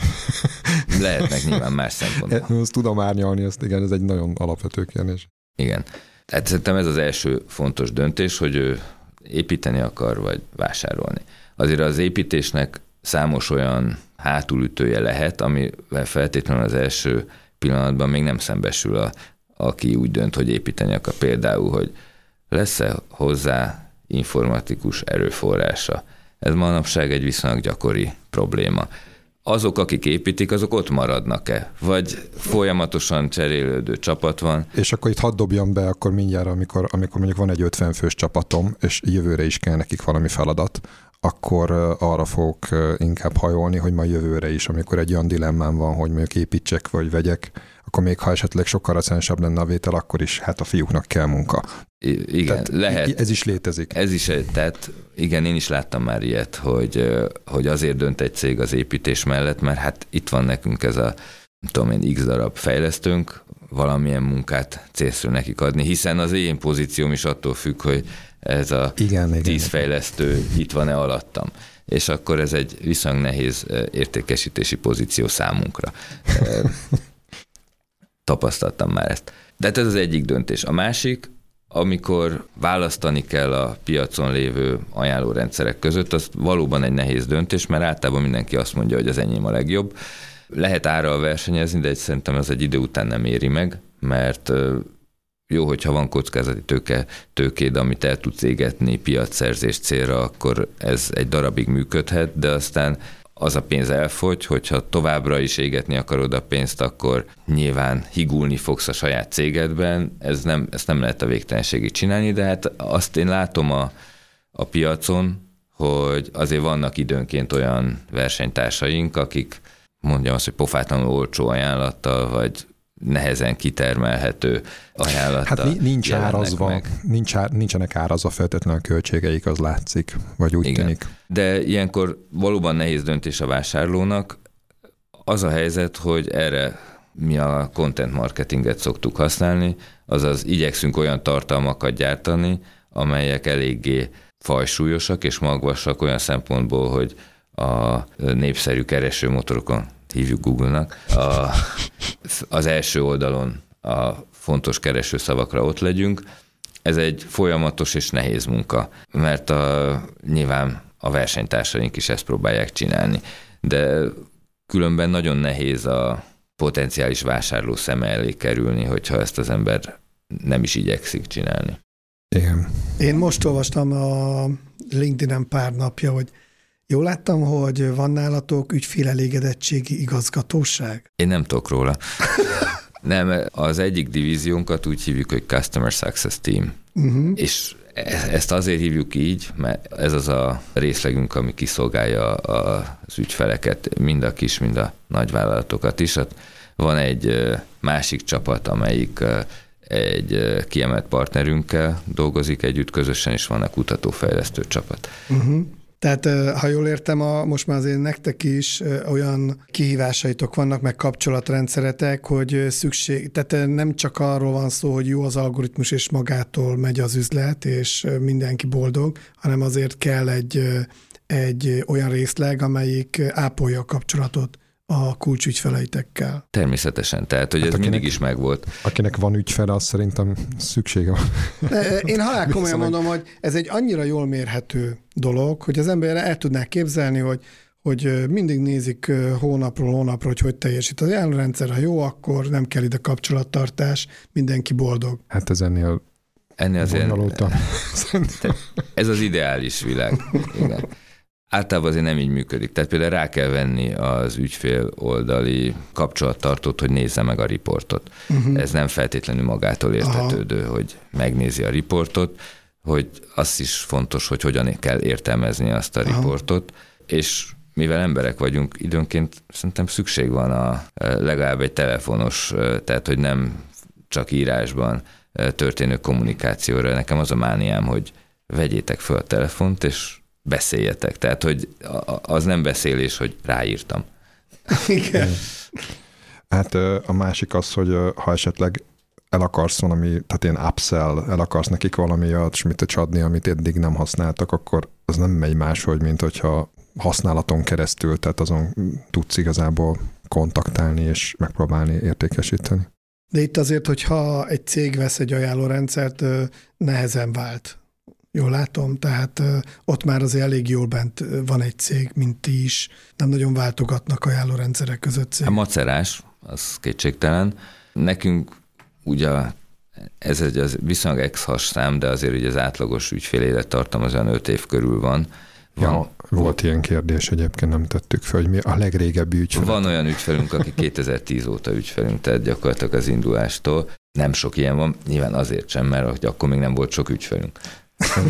Lehetnek nyilván más szempontok. Ezt tudom árnyalni, ezt igen, ez egy nagyon alapvető kérdés. Igen. Tehát szerintem ez az első fontos döntés, hogy ő építeni akar, vagy vásárolni. Azért az építésnek számos olyan hátulütője lehet, amivel feltétlenül az első pillanatban még nem szembesül, a, aki úgy dönt, hogy építeni akar. Például, hogy lesz-e hozzá informatikus erőforrása. Ez manapság egy viszonylag gyakori probléma. Azok, akik építik, azok ott maradnak-e? Vagy folyamatosan cserélődő csapat van? És akkor itt hadd dobjam be, akkor mindjárt, amikor, amikor mondjuk van egy 50 fős csapatom, és jövőre is kell nekik valami feladat, akkor arra fogok inkább hajolni, hogy majd jövőre is, amikor egy olyan dilemmám van, hogy mondjuk építsek vagy vegyek, akkor még ha esetleg sokkal racionálisabb lenne a vétel, akkor is hát a fiúknak kell munka. I- igen, tehát lehet. Ez is létezik. Ez is, tehát igen, én is láttam már ilyet, hogy, hogy azért dönt egy cég az építés mellett, mert hát itt van nekünk ez a tudom én, x darab fejlesztőnk, valamilyen munkát célszerű nekik adni, hiszen az én pozícióm is attól függ, hogy ez a igen, tíz igen. fejlesztő itt van-e alattam. És akkor ez egy viszonylag nehéz értékesítési pozíció számunkra. Tapasztaltam már ezt. De hát ez az egyik döntés. A másik, amikor választani kell a piacon lévő ajánlórendszerek között, az valóban egy nehéz döntés, mert általában mindenki azt mondja, hogy az enyém a legjobb. Lehet árral versenyezni, de szerintem ez egy idő után nem éri meg, mert jó, hogyha van kockázati tőke, tőkéd, amit el tudsz égetni piacszerzés célra, akkor ez egy darabig működhet, de aztán az a pénz elfogy, hogyha továbbra is égetni akarod a pénzt, akkor nyilván higulni fogsz a saját cégedben, ez nem, ezt nem lehet a végtelenségig csinálni, de hát azt én látom a, a piacon, hogy azért vannak időnként olyan versenytársaink, akik mondjam azt, hogy pofátlanul olcsó ajánlattal, vagy nehezen kitermelhető ajánlattal Hát nincs árazva, meg. nincs ár, nincsenek árazva feltétlenül a költségeik, az látszik, vagy úgy Igen. tűnik. De ilyenkor valóban nehéz döntés a vásárlónak. Az a helyzet, hogy erre mi a content marketinget szoktuk használni, azaz igyekszünk olyan tartalmakat gyártani, amelyek eléggé fajsúlyosak és magvasak olyan szempontból, hogy a népszerű keresőmotorokon hívjuk Google-nak, a, az első oldalon a fontos keresőszavakra ott legyünk. Ez egy folyamatos és nehéz munka, mert a, nyilván a versenytársaink is ezt próbálják csinálni. De különben nagyon nehéz a potenciális vásárló szeme elé kerülni, hogyha ezt az ember nem is igyekszik csinálni. Igen. Én most olvastam a LinkedIn-en pár napja, hogy Jól láttam, hogy van nálatok ügyfélelégedettségi igazgatóság? Én nem tudok róla. nem, az egyik divíziónkat úgy hívjuk, hogy Customer Success Team. Uh-huh. És ezt azért hívjuk így, mert ez az a részlegünk, ami kiszolgálja az ügyfeleket, mind a kis, mind a nagyvállalatokat is. Van egy másik csapat, amelyik egy kiemelt partnerünkkel dolgozik együtt közösen, és van a kutatófejlesztő csapat. Uh-huh. Tehát, ha jól értem, a, most már azért nektek is olyan kihívásaitok vannak, meg kapcsolatrendszeretek, hogy szükség, tehát nem csak arról van szó, hogy jó az algoritmus, és magától megy az üzlet, és mindenki boldog, hanem azért kell egy, egy olyan részleg, amelyik ápolja a kapcsolatot a kulcsügyfeleitekkel. Természetesen, tehát hogy hát ez akinek, mindig is megvolt. Akinek van ügyfele, az szerintem szüksége van. Én halál komolyan mondom, hogy ez egy annyira jól mérhető dolog, hogy az ember el tudná képzelni, hogy hogy mindig nézik hónapról hónapra, hogy hogy teljesít az jelenrendszer, ha jó, akkor nem kell ide kapcsolattartás, mindenki boldog. Hát ez ennél Ennél azért, ez az ideális világ. Igen általában azért nem így működik. Tehát például rá kell venni az ügyfél oldali kapcsolattartót, hogy nézze meg a riportot. Uh-huh. Ez nem feltétlenül magától értetődő, Aha. hogy megnézi a riportot, hogy az is fontos, hogy hogyan kell értelmezni azt a Aha. riportot, és mivel emberek vagyunk, időnként szerintem szükség van a legalább egy telefonos, tehát hogy nem csak írásban történő kommunikációra. Nekem az a mániám, hogy vegyétek fel a telefont, és beszéljetek. Tehát, hogy az nem beszélés, hogy ráírtam. Igen. Hát a másik az, hogy ha esetleg el akarsz valami, tehát ilyen upsell, el akarsz nekik valami mit adni, amit eddig nem használtak, akkor az nem megy máshogy, mint hogyha használaton keresztül, tehát azon tudsz igazából kontaktálni és megpróbálni értékesíteni. De itt azért, hogyha egy cég vesz egy ajánlórendszert, nehezen vált. Jól látom, tehát ott már azért elég jól bent van egy cég, mint ti is. Nem nagyon váltogatnak ajánlórendszerek között cég. A macerás, az kétségtelen. Nekünk ugye ez egy az viszonylag ex szám, de azért ugye az átlagos ügyfél élettartam az olyan 5 év körül van. van ja, volt ilyen kérdés egyébként, nem tettük fel, hogy mi a legrégebbi ügyfél. Van olyan ügyfelünk, aki 2010 óta ügyfelünk, tehát gyakorlatilag az indulástól. Nem sok ilyen van, nyilván azért sem, mert akkor még nem volt sok ügyfelünk.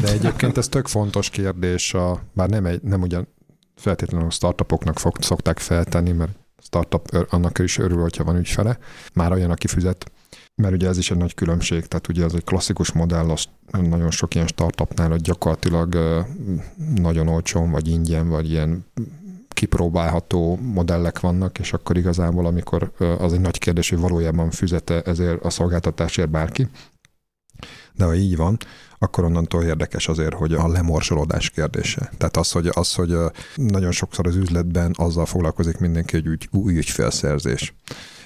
De egyébként ez tök fontos kérdés, a, bár nem, egy, nem ugyan feltétlenül startupoknak fog, szokták feltenni, mert startup annak is örül, hogyha van ügyfele, már olyan, aki fizet, mert ugye ez is egy nagy különbség, tehát ugye ez egy klasszikus modell, az nagyon sok ilyen startupnál, hogy gyakorlatilag nagyon olcsón, vagy ingyen, vagy ilyen kipróbálható modellek vannak, és akkor igazából, amikor az egy nagy kérdés, hogy valójában füzete ezért a szolgáltatásért bárki, de ha így van, akkor onnantól érdekes azért, hogy a lemorsolódás kérdése. Tehát az, hogy, az, hogy nagyon sokszor az üzletben azzal foglalkozik mindenki, hogy ügy, új ügyfélszerzés.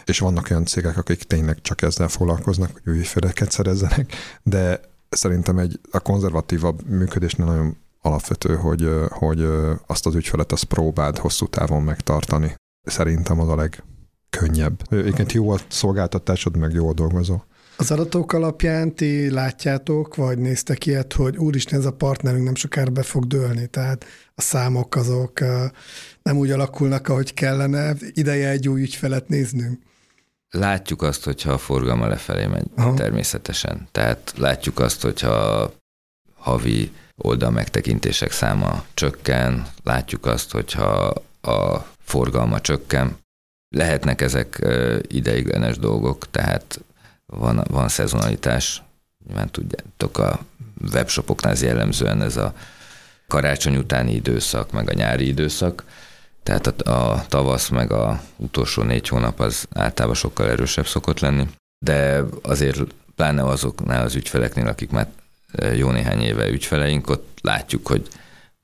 És vannak olyan cégek, akik tényleg csak ezzel foglalkoznak, hogy új ügyfeleket szerezzenek, de szerintem egy a konzervatívabb működésnél nagyon alapvető, hogy, hogy azt az ügyfelet azt próbáld hosszú távon megtartani. Szerintem az a legkönnyebb. Egyébként jó a szolgáltatásod, meg jó a dolgozó. Az adatok alapján ti látjátok, vagy néztek ilyet, hogy úristen, ez a partnerünk nem sokára be fog dőlni, tehát a számok azok nem úgy alakulnak, ahogy kellene, ideje egy új ügyfelet néznünk. Látjuk azt, hogyha a forgalma lefelé megy, Aha. természetesen. Tehát látjuk azt, hogyha havi oldal megtekintések száma csökken, látjuk azt, hogyha a forgalma csökken. Lehetnek ezek ideiglenes dolgok, tehát van, van szezonalitás, nyilván tudjátok, a webshopoknál ez jellemzően ez a karácsony utáni időszak, meg a nyári időszak, tehát a, a tavasz meg a utolsó négy hónap az általában sokkal erősebb szokott lenni, de azért pláne azoknál az ügyfeleknél, akik már jó néhány éve ügyfeleink, ott látjuk, hogy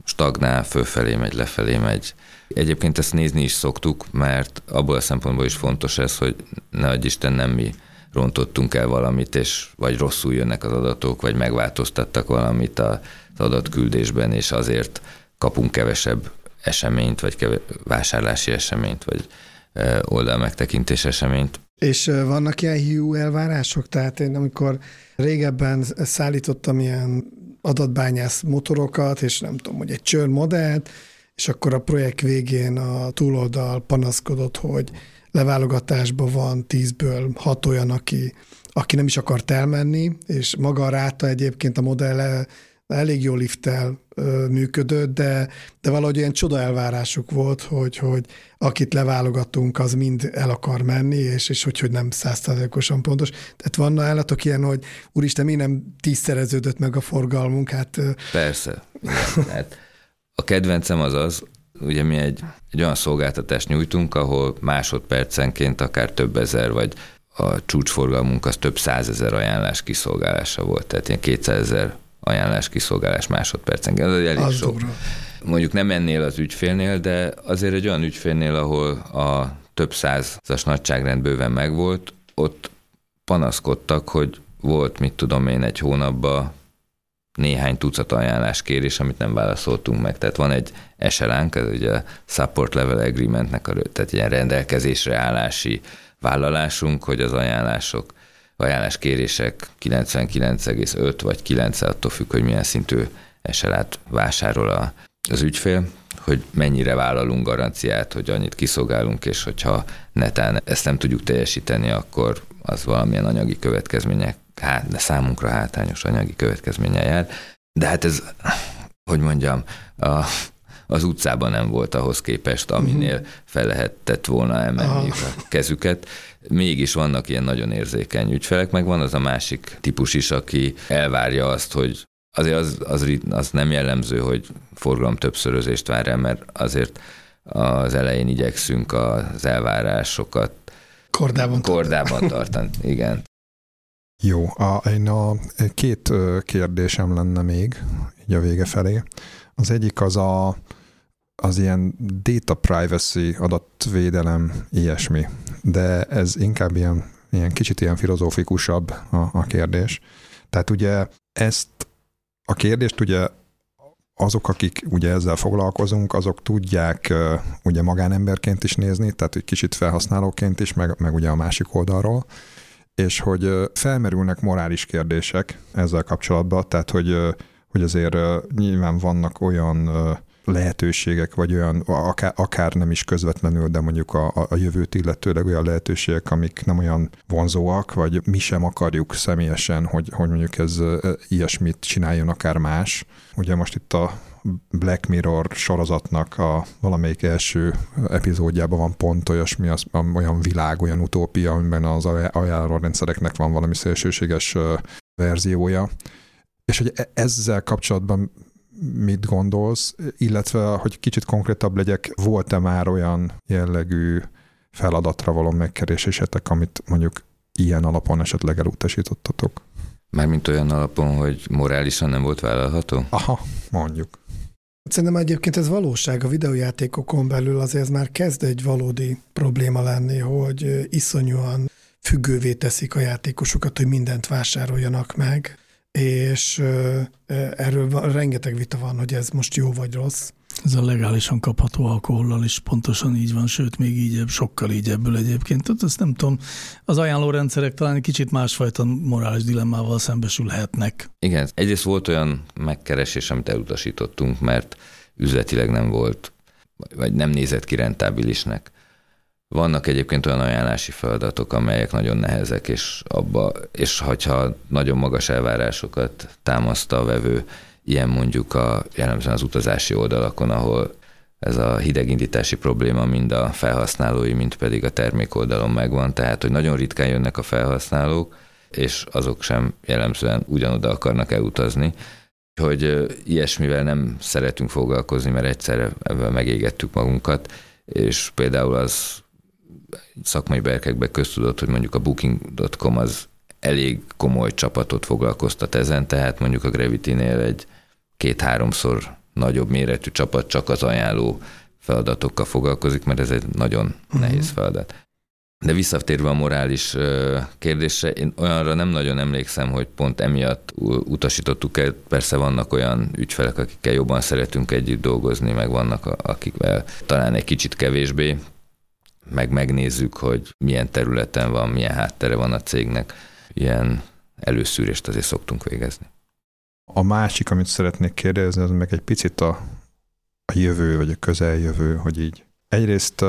stagnál, fölfelé megy, lefelé megy. Egyébként ezt nézni is szoktuk, mert abból a szempontból is fontos ez, hogy ne Isten nem mi rontottunk el valamit, és vagy rosszul jönnek az adatok, vagy megváltoztattak valamit az adatküldésben, és azért kapunk kevesebb eseményt, vagy keve- vásárlási eseményt, vagy e, oldal megtekintés eseményt. És vannak ilyen hiú elvárások? Tehát én amikor régebben szállítottam ilyen adatbányász motorokat, és nem tudom, hogy egy csőr modellt, és akkor a projekt végén a túloldal panaszkodott, hogy leválogatásban van tízből hat olyan, aki, aki nem is akart elmenni, és maga a ráta egyébként a modell elég jó lifttel működött, de, de valahogy ilyen csoda elvárásuk volt, hogy, hogy akit leválogatunk, az mind el akar menni, és, és hogy, hogy nem százszázalékosan pontos. Tehát van állatok ilyen, hogy úristen, mi nem tízszereződött meg a forgalmunk? Hát, Persze. Hát a kedvencem az az, ugye mi egy, egy olyan szolgáltatást nyújtunk, ahol másodpercenként akár több ezer, vagy a csúcsforgalmunk az több százezer ajánlás kiszolgálása volt, tehát ilyen 200 ezer ajánlás kiszolgálás másodpercenként. Ez elég az sok. Mondjuk nem ennél az ügyfélnél, de azért egy olyan ügyfélnél, ahol a több százas nagyságrend bőven megvolt, ott panaszkodtak, hogy volt, mit tudom én, egy hónapban néhány tucat ajánlás kérés, amit nem válaszoltunk meg. Tehát van egy SLA-nk, ez ugye a Support Level Agreementnek, a, tehát ilyen rendelkezésre állási vállalásunk, hogy az ajánlások, ajánlás kérések 99,5 vagy 9 attól függ, hogy milyen szintű SLA-t vásárol a, az ügyfél, hogy mennyire vállalunk garanciát, hogy annyit kiszolgálunk, és hogyha netán ezt nem tudjuk teljesíteni, akkor az valamilyen anyagi következmények hát, de számunkra hátrányos anyagi következménye jár. De hát ez, hogy mondjam, a, az utcában nem volt ahhoz képest, aminél fel lehetett volna emelni a kezüket. Mégis vannak ilyen nagyon érzékeny ügyfelek, meg van az a másik típus is, aki elvárja azt, hogy azért az, az, az nem jellemző, hogy forgalom többszörözést vár el, mert azért az elején igyekszünk az elvárásokat kordában, kordában tartani. Igen. Jó, a, én a két kérdésem lenne még, így a vége felé. Az egyik az a, az ilyen data privacy, adatvédelem, ilyesmi. De ez inkább ilyen, ilyen kicsit ilyen filozófikusabb a, a kérdés. Tehát ugye ezt a kérdést ugye azok, akik ugye ezzel foglalkozunk, azok tudják ugye magánemberként is nézni, tehát egy kicsit felhasználóként is, meg, meg ugye a másik oldalról, és hogy felmerülnek morális kérdések ezzel kapcsolatban, tehát hogy, hogy azért nyilván vannak olyan lehetőségek, vagy olyan, akár, akár nem is közvetlenül, de mondjuk a, a jövőt illetőleg olyan lehetőségek, amik nem olyan vonzóak, vagy mi sem akarjuk személyesen, hogy, hogy mondjuk ez ilyesmit csináljon akár más. Ugye most itt a Black Mirror sorozatnak a valamelyik első epizódjában van pont olyasmi, az, olyan világ, olyan utópia, amiben az ajánlórendszereknek van valami szélsőséges verziója. És hogy e-, ezzel kapcsolatban mit gondolsz, illetve, hogy kicsit konkrétabb legyek, volt-e már olyan jellegű feladatra való megkeresésetek, amit mondjuk ilyen alapon esetleg elutasítottatok? Mármint olyan alapon, hogy morálisan nem volt vállalható? Aha, mondjuk. Szerintem egyébként ez valóság. A videójátékokon belül azért ez már kezd egy valódi probléma lenni, hogy iszonyúan függővé teszik a játékosokat, hogy mindent vásároljanak meg és erről rengeteg vita van, hogy ez most jó vagy rossz. Ez a legálisan kapható alkohollal is pontosan így van, sőt, még így, sokkal így ebből egyébként. Tehát ezt nem tudom, az ajánlórendszerek talán kicsit másfajta morális dilemmával szembesülhetnek. Igen, egyrészt volt olyan megkeresés, amit elutasítottunk, mert üzletileg nem volt, vagy nem nézett ki rentábilisnek. Vannak egyébként olyan ajánlási feladatok, amelyek nagyon nehezek, és, abba, és hogyha nagyon magas elvárásokat támaszt a vevő, ilyen mondjuk a, jellemzően az utazási oldalakon, ahol ez a hidegindítási probléma mind a felhasználói, mind pedig a termék oldalon megvan, tehát hogy nagyon ritkán jönnek a felhasználók, és azok sem jellemzően ugyanoda akarnak elutazni, hogy ilyesmivel nem szeretünk foglalkozni, mert egyszerre ebben megégettük magunkat, és például az szakmai berkekbe köztudott, hogy mondjuk a booking.com az elég komoly csapatot foglalkoztat ezen, tehát mondjuk a Gravity-nél egy két-háromszor nagyobb méretű csapat csak az ajánló feladatokkal foglalkozik, mert ez egy nagyon uh-huh. nehéz feladat. De visszatérve a morális kérdésre, én olyanra nem nagyon emlékszem, hogy pont emiatt utasítottuk el. Persze vannak olyan ügyfelek, akikkel jobban szeretünk együtt dolgozni, meg vannak akikvel talán egy kicsit kevésbé meg megnézzük, hogy milyen területen van, milyen háttere van a cégnek. Ilyen előszűrést azért szoktunk végezni. A másik, amit szeretnék kérdezni, az meg egy picit a, a jövő, vagy a közeljövő, hogy így. Egyrészt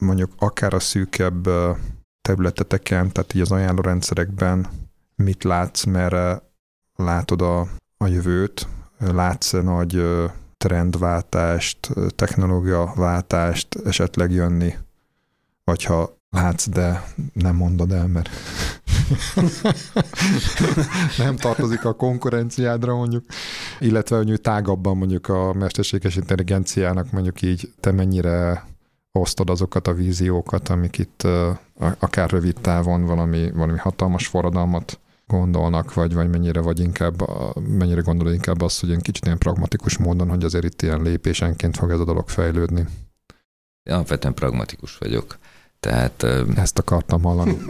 mondjuk akár a szűkebb területeteken, tehát így az ajánlórendszerekben mit látsz, merre látod a, a jövőt, látsz nagy trendváltást, technológiaváltást esetleg jönni? Vagy ha látsz, de nem mondod el, mert nem tartozik a konkurenciádra mondjuk, illetve hogy tágabban mondjuk a mesterséges intelligenciának mondjuk így te mennyire osztod azokat a víziókat, amik itt akár rövid távon valami, valami hatalmas forradalmat gondolnak, vagy, vagy mennyire vagy inkább, mennyire gondolod inkább azt, hogy ilyen kicsit ilyen pragmatikus módon, hogy azért itt ilyen lépésenként fog ez a dolog fejlődni. Alapvetően pragmatikus vagyok. Tehát, Ezt akartam hallani.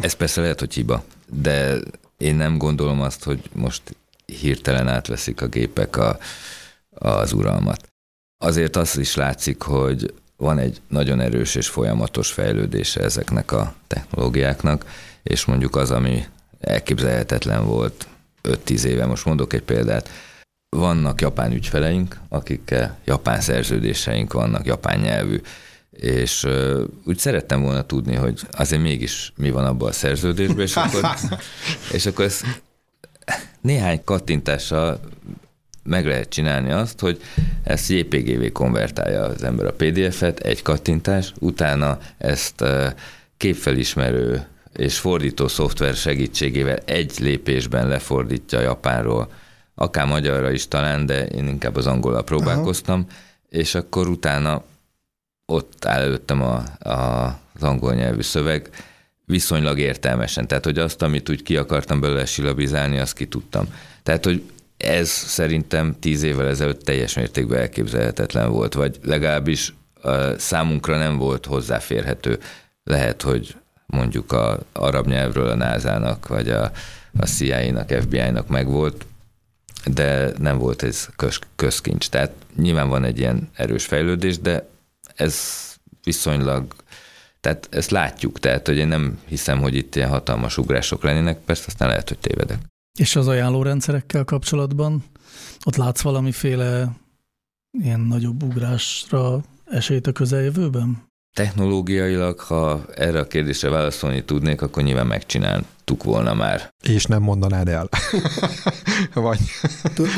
ez persze lehet, hogy hiba, de én nem gondolom azt, hogy most hirtelen átveszik a gépek a, az uralmat. Azért az is látszik, hogy van egy nagyon erős és folyamatos fejlődése ezeknek a technológiáknak, és mondjuk az, ami elképzelhetetlen volt 5-10 éve, most mondok egy példát, vannak japán ügyfeleink, akikkel japán szerződéseink vannak, japán nyelvű, és úgy szerettem volna tudni, hogy azért mégis mi van abban a szerződésben, és akkor, és akkor ezt néhány kattintással meg lehet csinálni azt, hogy ezt JPGV konvertálja az ember a PDF-et, egy kattintás, utána ezt képfelismerő és fordító szoftver segítségével egy lépésben lefordítja Japánról akár magyarra is talán, de én inkább az angolra próbálkoztam, Aha. és akkor utána ott áll előttem a, a, az angol nyelvű szöveg, viszonylag értelmesen. Tehát, hogy azt, amit úgy ki akartam belőle silabizálni, azt ki tudtam. Tehát, hogy ez szerintem tíz évvel ezelőtt teljes mértékben elképzelhetetlen volt, vagy legalábbis számunkra nem volt hozzáférhető. Lehet, hogy mondjuk a arab nyelvről a NASA-nak, vagy a, a CIA-nak, FBI-nak megvolt, de nem volt ez köz, közkincs. Tehát nyilván van egy ilyen erős fejlődés, de ez viszonylag, tehát ezt látjuk, tehát hogy én nem hiszem, hogy itt ilyen hatalmas ugrások lennének, persze aztán lehet, hogy tévedek. És az ajánlórendszerekkel kapcsolatban ott látsz valamiféle ilyen nagyobb ugrásra esélyt a közeljövőben? Technológiailag, ha erre a kérdésre válaszolni tudnék, akkor nyilván megcsináltuk volna már. És nem mondanád el. Vagy...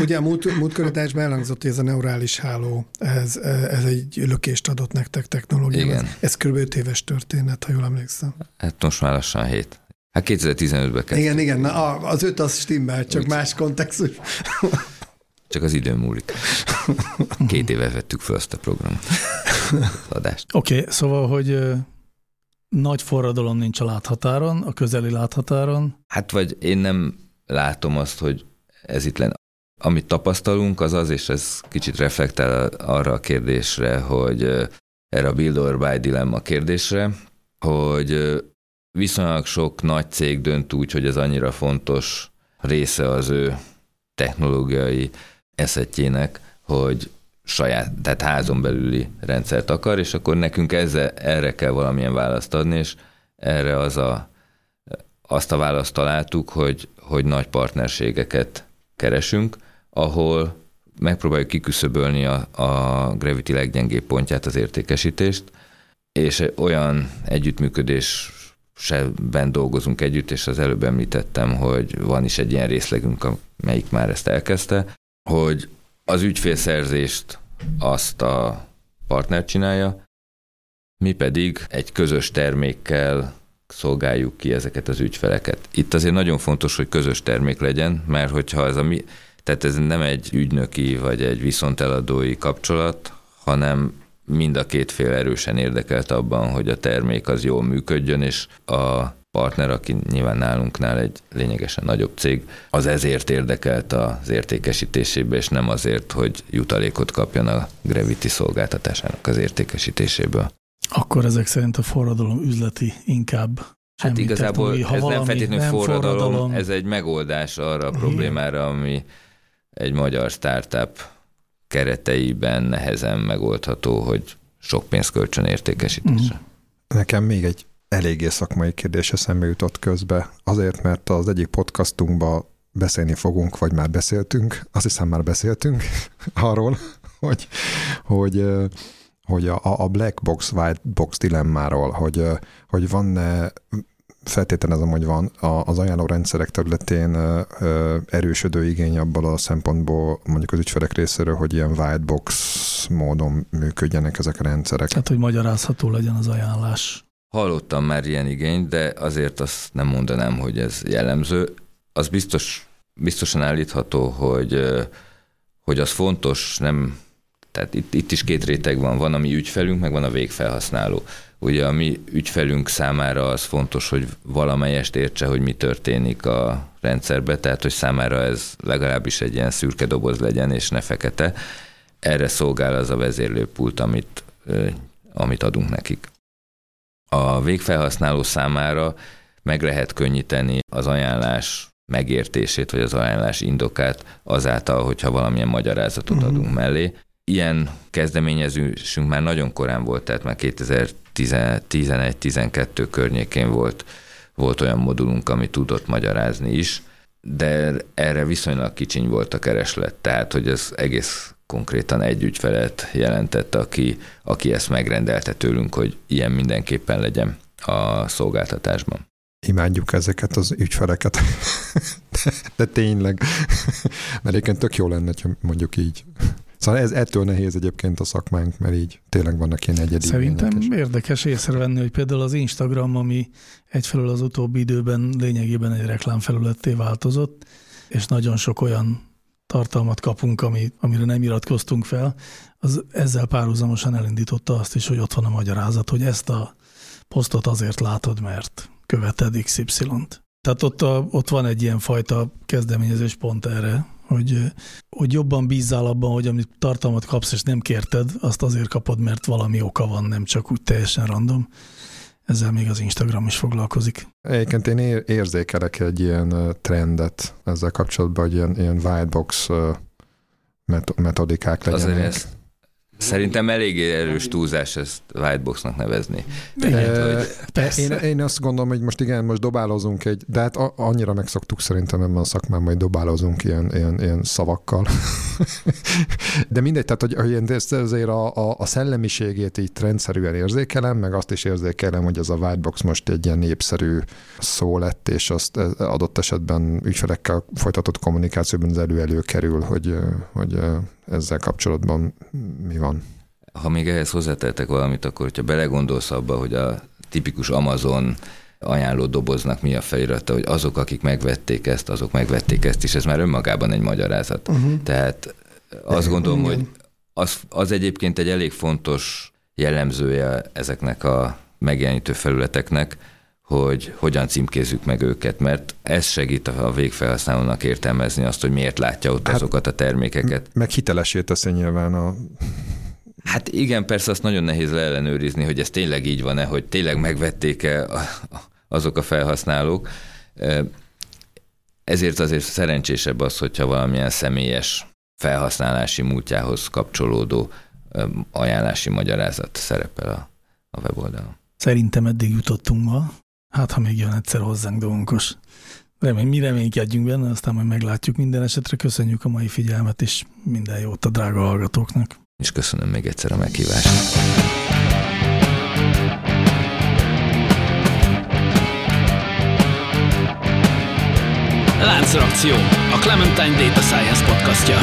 Ugye a múlt, múltkor elhangzott, hogy ez a neurális háló, ez, ez egy lökést adott nektek technológia. Igen. Ez kb. 5 éves történet, ha jól emlékszem. Hát most már lassan 7. Hát 2015-ben kezdtük. Igen, igen, na, az öt az stimmel, csak Úgy. más kontextus. Csak az idő múlik. Két éve vettük fel azt a programot. adást. Oké, okay, szóval, hogy nagy forradalom nincs a láthatáron, a közeli láthatáron. Hát vagy én nem látom azt, hogy ez itt lenne. Amit tapasztalunk, az az, és ez kicsit reflektál arra a kérdésre, hogy erre a build or buy dilemma kérdésre, hogy viszonylag sok nagy cég dönt úgy, hogy ez annyira fontos része az ő technológiai eszetjének, hogy saját, tehát házon belüli rendszert akar, és akkor nekünk ezzel, erre kell valamilyen választ adni, és erre az a, azt a választ találtuk, hogy, hogy nagy partnerségeket keresünk, ahol megpróbáljuk kiküszöbölni a, a Gravity leggyengébb pontját, az értékesítést, és olyan együttműködés ben dolgozunk együtt, és az előbb említettem, hogy van is egy ilyen részlegünk, amelyik már ezt elkezdte, hogy az ügyfélszerzést azt a partner csinálja, mi pedig egy közös termékkel szolgáljuk ki ezeket az ügyfeleket. Itt azért nagyon fontos, hogy közös termék legyen, mert hogyha ez a mi, tehát ez nem egy ügynöki vagy egy viszonteladói kapcsolat, hanem mind a két fél erősen érdekelt abban, hogy a termék az jól működjön, és a partner, aki nyilván nálunknál egy lényegesen nagyobb cég, az ezért érdekelt az értékesítésébe, és nem azért, hogy jutalékot kapjon a Gravity szolgáltatásának az értékesítéséből. Akkor ezek szerint a forradalom üzleti inkább Hát igazából ha ez nem feltétlenül forradalom, forradalom, ez egy megoldás arra a problémára, ami egy magyar startup kereteiben nehezen megoldható, hogy sok pénz kölcsön értékesítése. Nekem még egy eléggé szakmai kérdés eszembe jutott közbe, azért, mert az egyik podcastunkban beszélni fogunk, vagy már beszéltünk, azt hiszem már beszéltünk arról, hogy, hogy, hogy a, a black box, white box dilemmáról, hogy, hogy van-e feltételezem, hogy van az ajánló rendszerek területén erősödő igény abból a szempontból mondjuk az ügyfelek részéről, hogy ilyen white box módon működjenek ezek a rendszerek. Tehát, hogy magyarázható legyen az ajánlás. Hallottam már ilyen igényt, de azért azt nem mondanám, hogy ez jellemző. Az biztos, biztosan állítható, hogy, hogy az fontos, nem, tehát itt, itt is két réteg van, van a mi ügyfelünk, meg van a végfelhasználó. Ugye a mi ügyfelünk számára az fontos, hogy valamelyest értse, hogy mi történik a rendszerbe, tehát hogy számára ez legalábbis egy ilyen szürke doboz legyen, és ne fekete. Erre szolgál az a vezérlőpult, amit, amit adunk nekik a végfelhasználó számára meg lehet könnyíteni az ajánlás megértését, vagy az ajánlás indokát azáltal, hogyha valamilyen magyarázatot uh-huh. adunk mellé. Ilyen kezdeményezésünk már nagyon korán volt, tehát már 2011-12 környékén volt, volt olyan modulunk, ami tudott magyarázni is, de erre viszonylag kicsiny volt a kereslet, tehát hogy ez egész konkrétan egy ügyfelet jelentett, aki, aki ezt megrendelte tőlünk, hogy ilyen mindenképpen legyen a szolgáltatásban. Imádjuk ezeket az ügyfeleket. de, de tényleg. Mert egyébként tök jó lenne, ha mondjuk így. Szóval ez ettől nehéz egyébként a szakmánk, mert így tényleg vannak ilyen egyedi Szerintem és... érdekes észrevenni, hogy például az Instagram, ami egyfelől az utóbbi időben lényegében egy reklámfelületté változott, és nagyon sok olyan tartalmat kapunk, ami, amire nem iratkoztunk fel, az ezzel párhuzamosan elindította azt is, hogy ott van a magyarázat, hogy ezt a posztot azért látod, mert követed XY-t. Tehát ott, a, ott van egy ilyen fajta kezdeményezés pont erre, hogy, hogy jobban bízzál abban, hogy amit tartalmat kapsz, és nem kérted, azt azért kapod, mert valami oka van, nem csak úgy teljesen random. Ezzel még az Instagram is foglalkozik. Egyébként én érzékelek egy ilyen trendet ezzel kapcsolatban, hogy ilyen, ilyen whitebox metodikák legyenek. Azért ezt Szerintem eléggé erős túlzás ezt whiteboxnak nevezni. Tehát, hogy... én, én azt gondolom, hogy most igen, most dobálozunk egy, de hát annyira megszoktuk szerintem ebben a szakmában, hogy dobálozunk ilyen, ilyen, ilyen szavakkal. de mindegy, tehát hogy, hogy ezt azért a, a, a szellemiségét így rendszerűen érzékelem, meg azt is érzékelem, hogy ez a whitebox most egy ilyen népszerű szó lett, és azt adott esetben ügyfelekkel folytatott kommunikációban az elő kerül, hogy, hogy ezzel kapcsolatban mi van. Ha még ehhez hozzátettek valamit, akkor hogyha belegondolsz abba, hogy a tipikus Amazon ajánló doboznak mi a felirata, hogy azok, akik megvették ezt, azok megvették ezt is, ez már önmagában egy magyarázat. Uh-huh. Tehát azt gondolom, Igen. hogy az, az egyébként egy elég fontos jellemzője ezeknek a megjelenítő felületeknek, hogy hogyan címkézzük meg őket, mert ez segít a végfelhasználónak értelmezni azt, hogy miért látja ott hát, azokat a termékeket. Meg hitelesé teszi nyilván a... Hát igen, persze azt nagyon nehéz leellenőrizni, hogy ez tényleg így van-e, hogy tényleg megvették-e azok a felhasználók. Ezért azért szerencsésebb az, hogyha valamilyen személyes felhasználási múltjához kapcsolódó ajánlási magyarázat szerepel a, a weboldalon. Szerintem eddig jutottunk ma. Hát, ha még jön egyszer hozzánk dolgos. Remény, mi reménykedjünk benne, aztán majd meglátjuk minden esetre. Köszönjük a mai figyelmet, és minden jót a drága hallgatóknak. És köszönöm még egyszer a meghívást. Láncreakció, a Clementine Data Science podcastja.